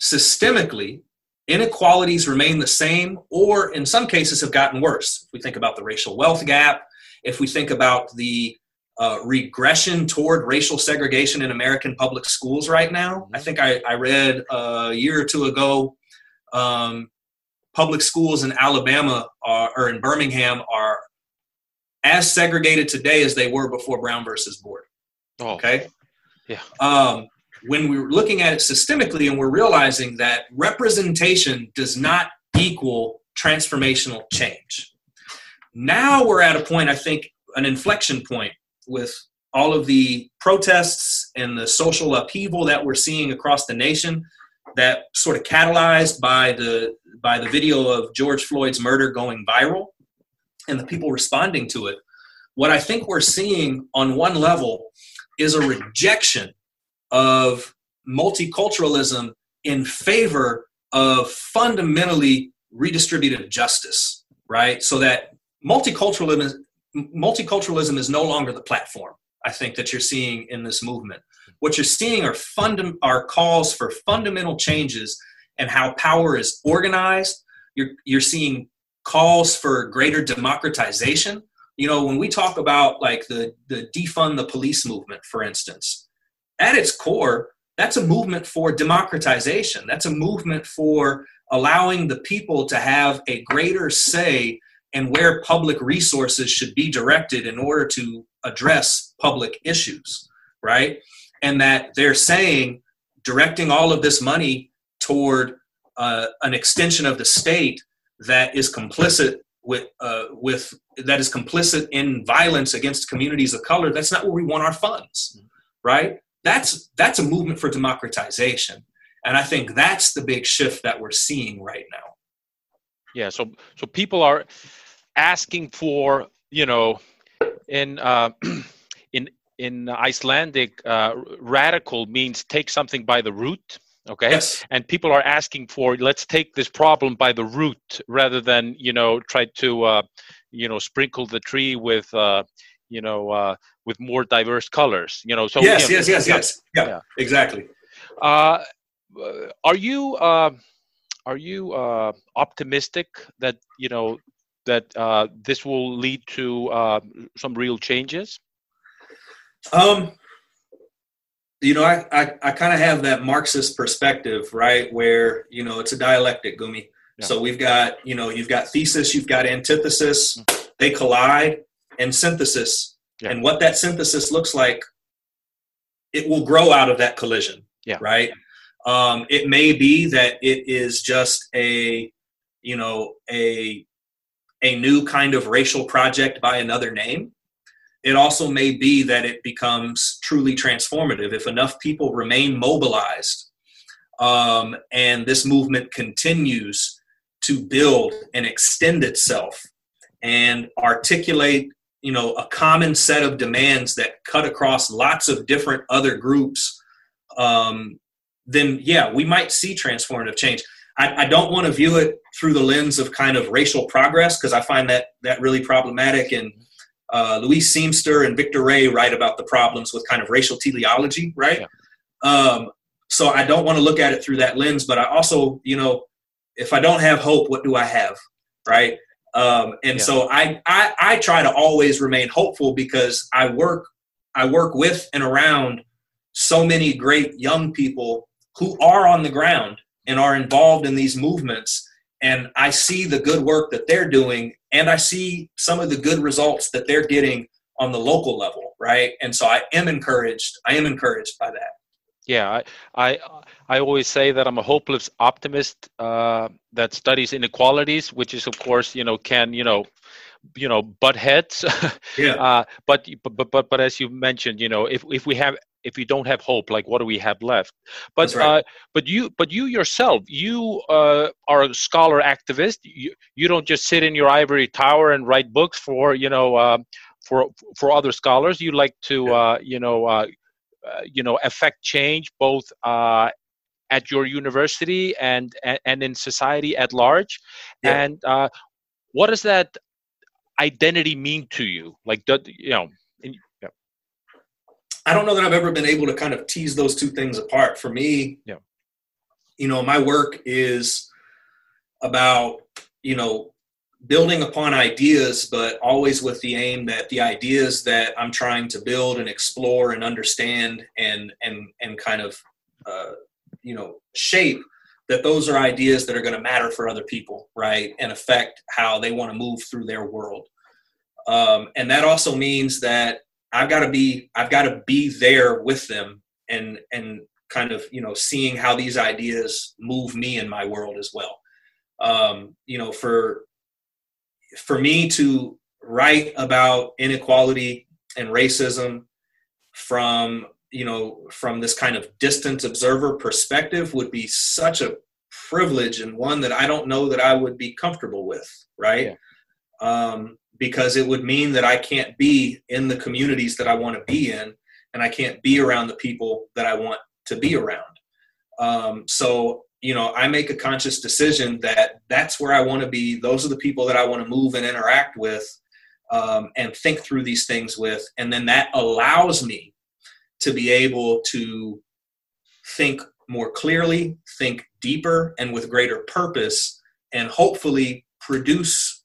systemically inequalities remain the same or in some cases have gotten worse. If we think about the racial wealth gap if we think about the uh, regression toward racial segregation in american public schools right now. I think i, I read a year or two ago um, public schools in alabama are, or in birmingham are as segregated today as they were before brown versus board. Oh. Okay? Yeah. um, when we're looking at it systemically and we're realizing that representation does not equal transformational change. Now we're at a point i think an inflection point with all of the protests and the social upheaval that we're seeing across the nation that sort of catalyzed by the by the video of george floyd's murder going viral and the people responding to it what i think we're seeing on one level is a rejection of multiculturalism in favor of fundamentally redistributive justice, right? So that multiculturalism is, multiculturalism is no longer the platform. I think that you're seeing in this movement. What you're seeing are fundam- are calls for fundamental changes and how power is organized. You're you're seeing calls for greater democratization. You know, when we talk about like the the defund the police movement, for instance, at its core, that's a movement for democratization. That's a movement for allowing the people to have a greater say in where public resources should be directed in order to address public issues, right? And that they're saying directing all of this money toward uh, an extension of the state that is complicit with uh, with that is complicit in violence against communities of color. That's not where we want our funds, right? That's that's a movement for democratization, and I think that's the big shift that we're seeing right now. yeah so so people are asking for you know in uh, in in icelandic uh, radical means take something by the root okay Yes, and people are asking for let's take this problem by the root rather than you know try to uh, you know sprinkle the tree with uh, you know uh, with more diverse colors you know so yes, you know, yes, yes, yes. Yeah, Yeah. exactly. Uh, are you uh, are you uh, optimistic that you know that uh, this will lead to uh, some real changes? Um, you know, I, I, I kind of have that Marxist perspective, right? Where, you know, it's a dialectic, Gumi. Yeah. So we've got, you know, you've got thesis, you've got antithesis, mm-hmm. they collide, and synthesis. Yeah. And what that synthesis looks like, it will grow out of that collision. Yeah. Right. Um, it may be that it is just a, you know, a a new kind of racial project by another name it also may be that it becomes truly transformative. If enough people remain mobilized um, and this movement continues to build and extend itself and articulate you know a common set of demands that cut across lots of different other groups um, then yeah we might see transformative change I, I don't want to view it through the lens of kind of racial progress because i find that that really problematic and uh, Louise Seamster and Victor Ray write about the problems with kind of racial teleology, right? Yeah. Um, so I don't want to look at it through that lens, but I also, you know, if I don't have hope, what do I have, right? Um, and yeah. so I, I I try to always remain hopeful because I work I work with and around so many great young people who are on the ground and are involved in these movements and I see the good work that they're doing and I see some of the good results that they're getting on the local level, right? And so I am encouraged. I am encouraged by that. Yeah, I I, I always say that I'm a hopeless optimist uh, that studies inequalities, which is of course you know can you know you know butt heads. yeah. Uh, but but but but as you mentioned, you know if if we have if you don't have hope like what do we have left? But right. uh, but you but you yourself you uh, are a scholar activist. You, you don't just sit in your ivory tower and write books for you know uh, for for other scholars. You like to uh, you know uh, uh, you know affect change both at your university and, and, and in society at large. Yeah. and what does that identity mean to you? Like you know I don't know that I've ever been able to kind of tease those two things apart. For me, yeah. you know, my work is about, you know, building upon ideas, but always with the aim that the ideas that I'm trying to build and explore and understand and and and kind of uh, you know shape that those are ideas that are going to matter for other people, right, and affect how they want to move through their world. Um, and that also means that I've got to be I've got to be there with them and and kind of you know seeing how these ideas move me in my world as well. Um, you know, for for me to write about inequality and racism from you know from this kind of distant observer perspective would be such a privilege and one that I don't know that I would be comfortable with, right? Yeah. Um, because it would mean that I can't be in the communities that I want to be in and I can't be around the people that I want to be around. Um, so, you know, I make a conscious decision that that's where I want to be. Those are the people that I want to move and interact with um, and think through these things with. And then that allows me to be able to think more clearly, think deeper, and with greater purpose, and hopefully produce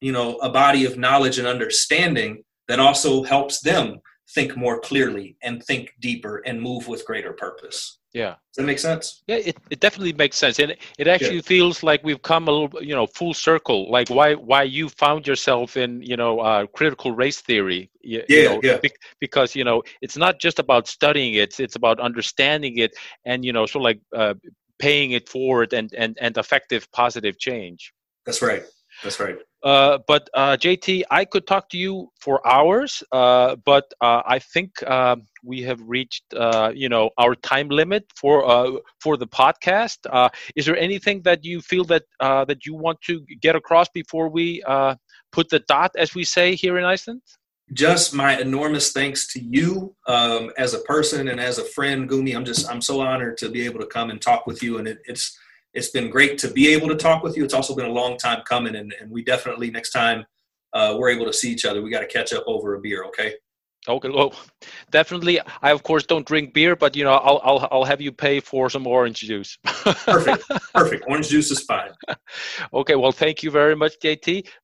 you know a body of knowledge and understanding that also helps them think more clearly and think deeper and move with greater purpose. Yeah. Does that make sense? Yeah it, it definitely makes sense. And it actually yeah. feels like we've come a little you know full circle like why why you found yourself in you know uh, critical race theory you, yeah, you know, yeah. because you know it's not just about studying it it's, it's about understanding it and you know sort of like uh, paying it forward and and and effective positive change. That's right. That's right uh, but uh, JT, I could talk to you for hours, uh, but uh, I think um, we have reached, uh, you know, our time limit for for the podcast. is there anything that you feel that that you want to get across before we put the dot, as we say here in Iceland? Just my enormous thanks to you um, as a person and as a friend, Gumi. I'm just I'm so honored to be able to come and talk with you, and it, it's it's been great to be able to talk with you. It's also been a long time coming, and, and we definitely next time uh, we're able to see each other, we got to catch up over a beer. Okay. Okay, well, definitely. I of course don't drink beer, but you know, I'll I'll I'll have you pay for some orange juice. perfect, perfect. Orange juice is fine. okay, well, thank you very much, JT.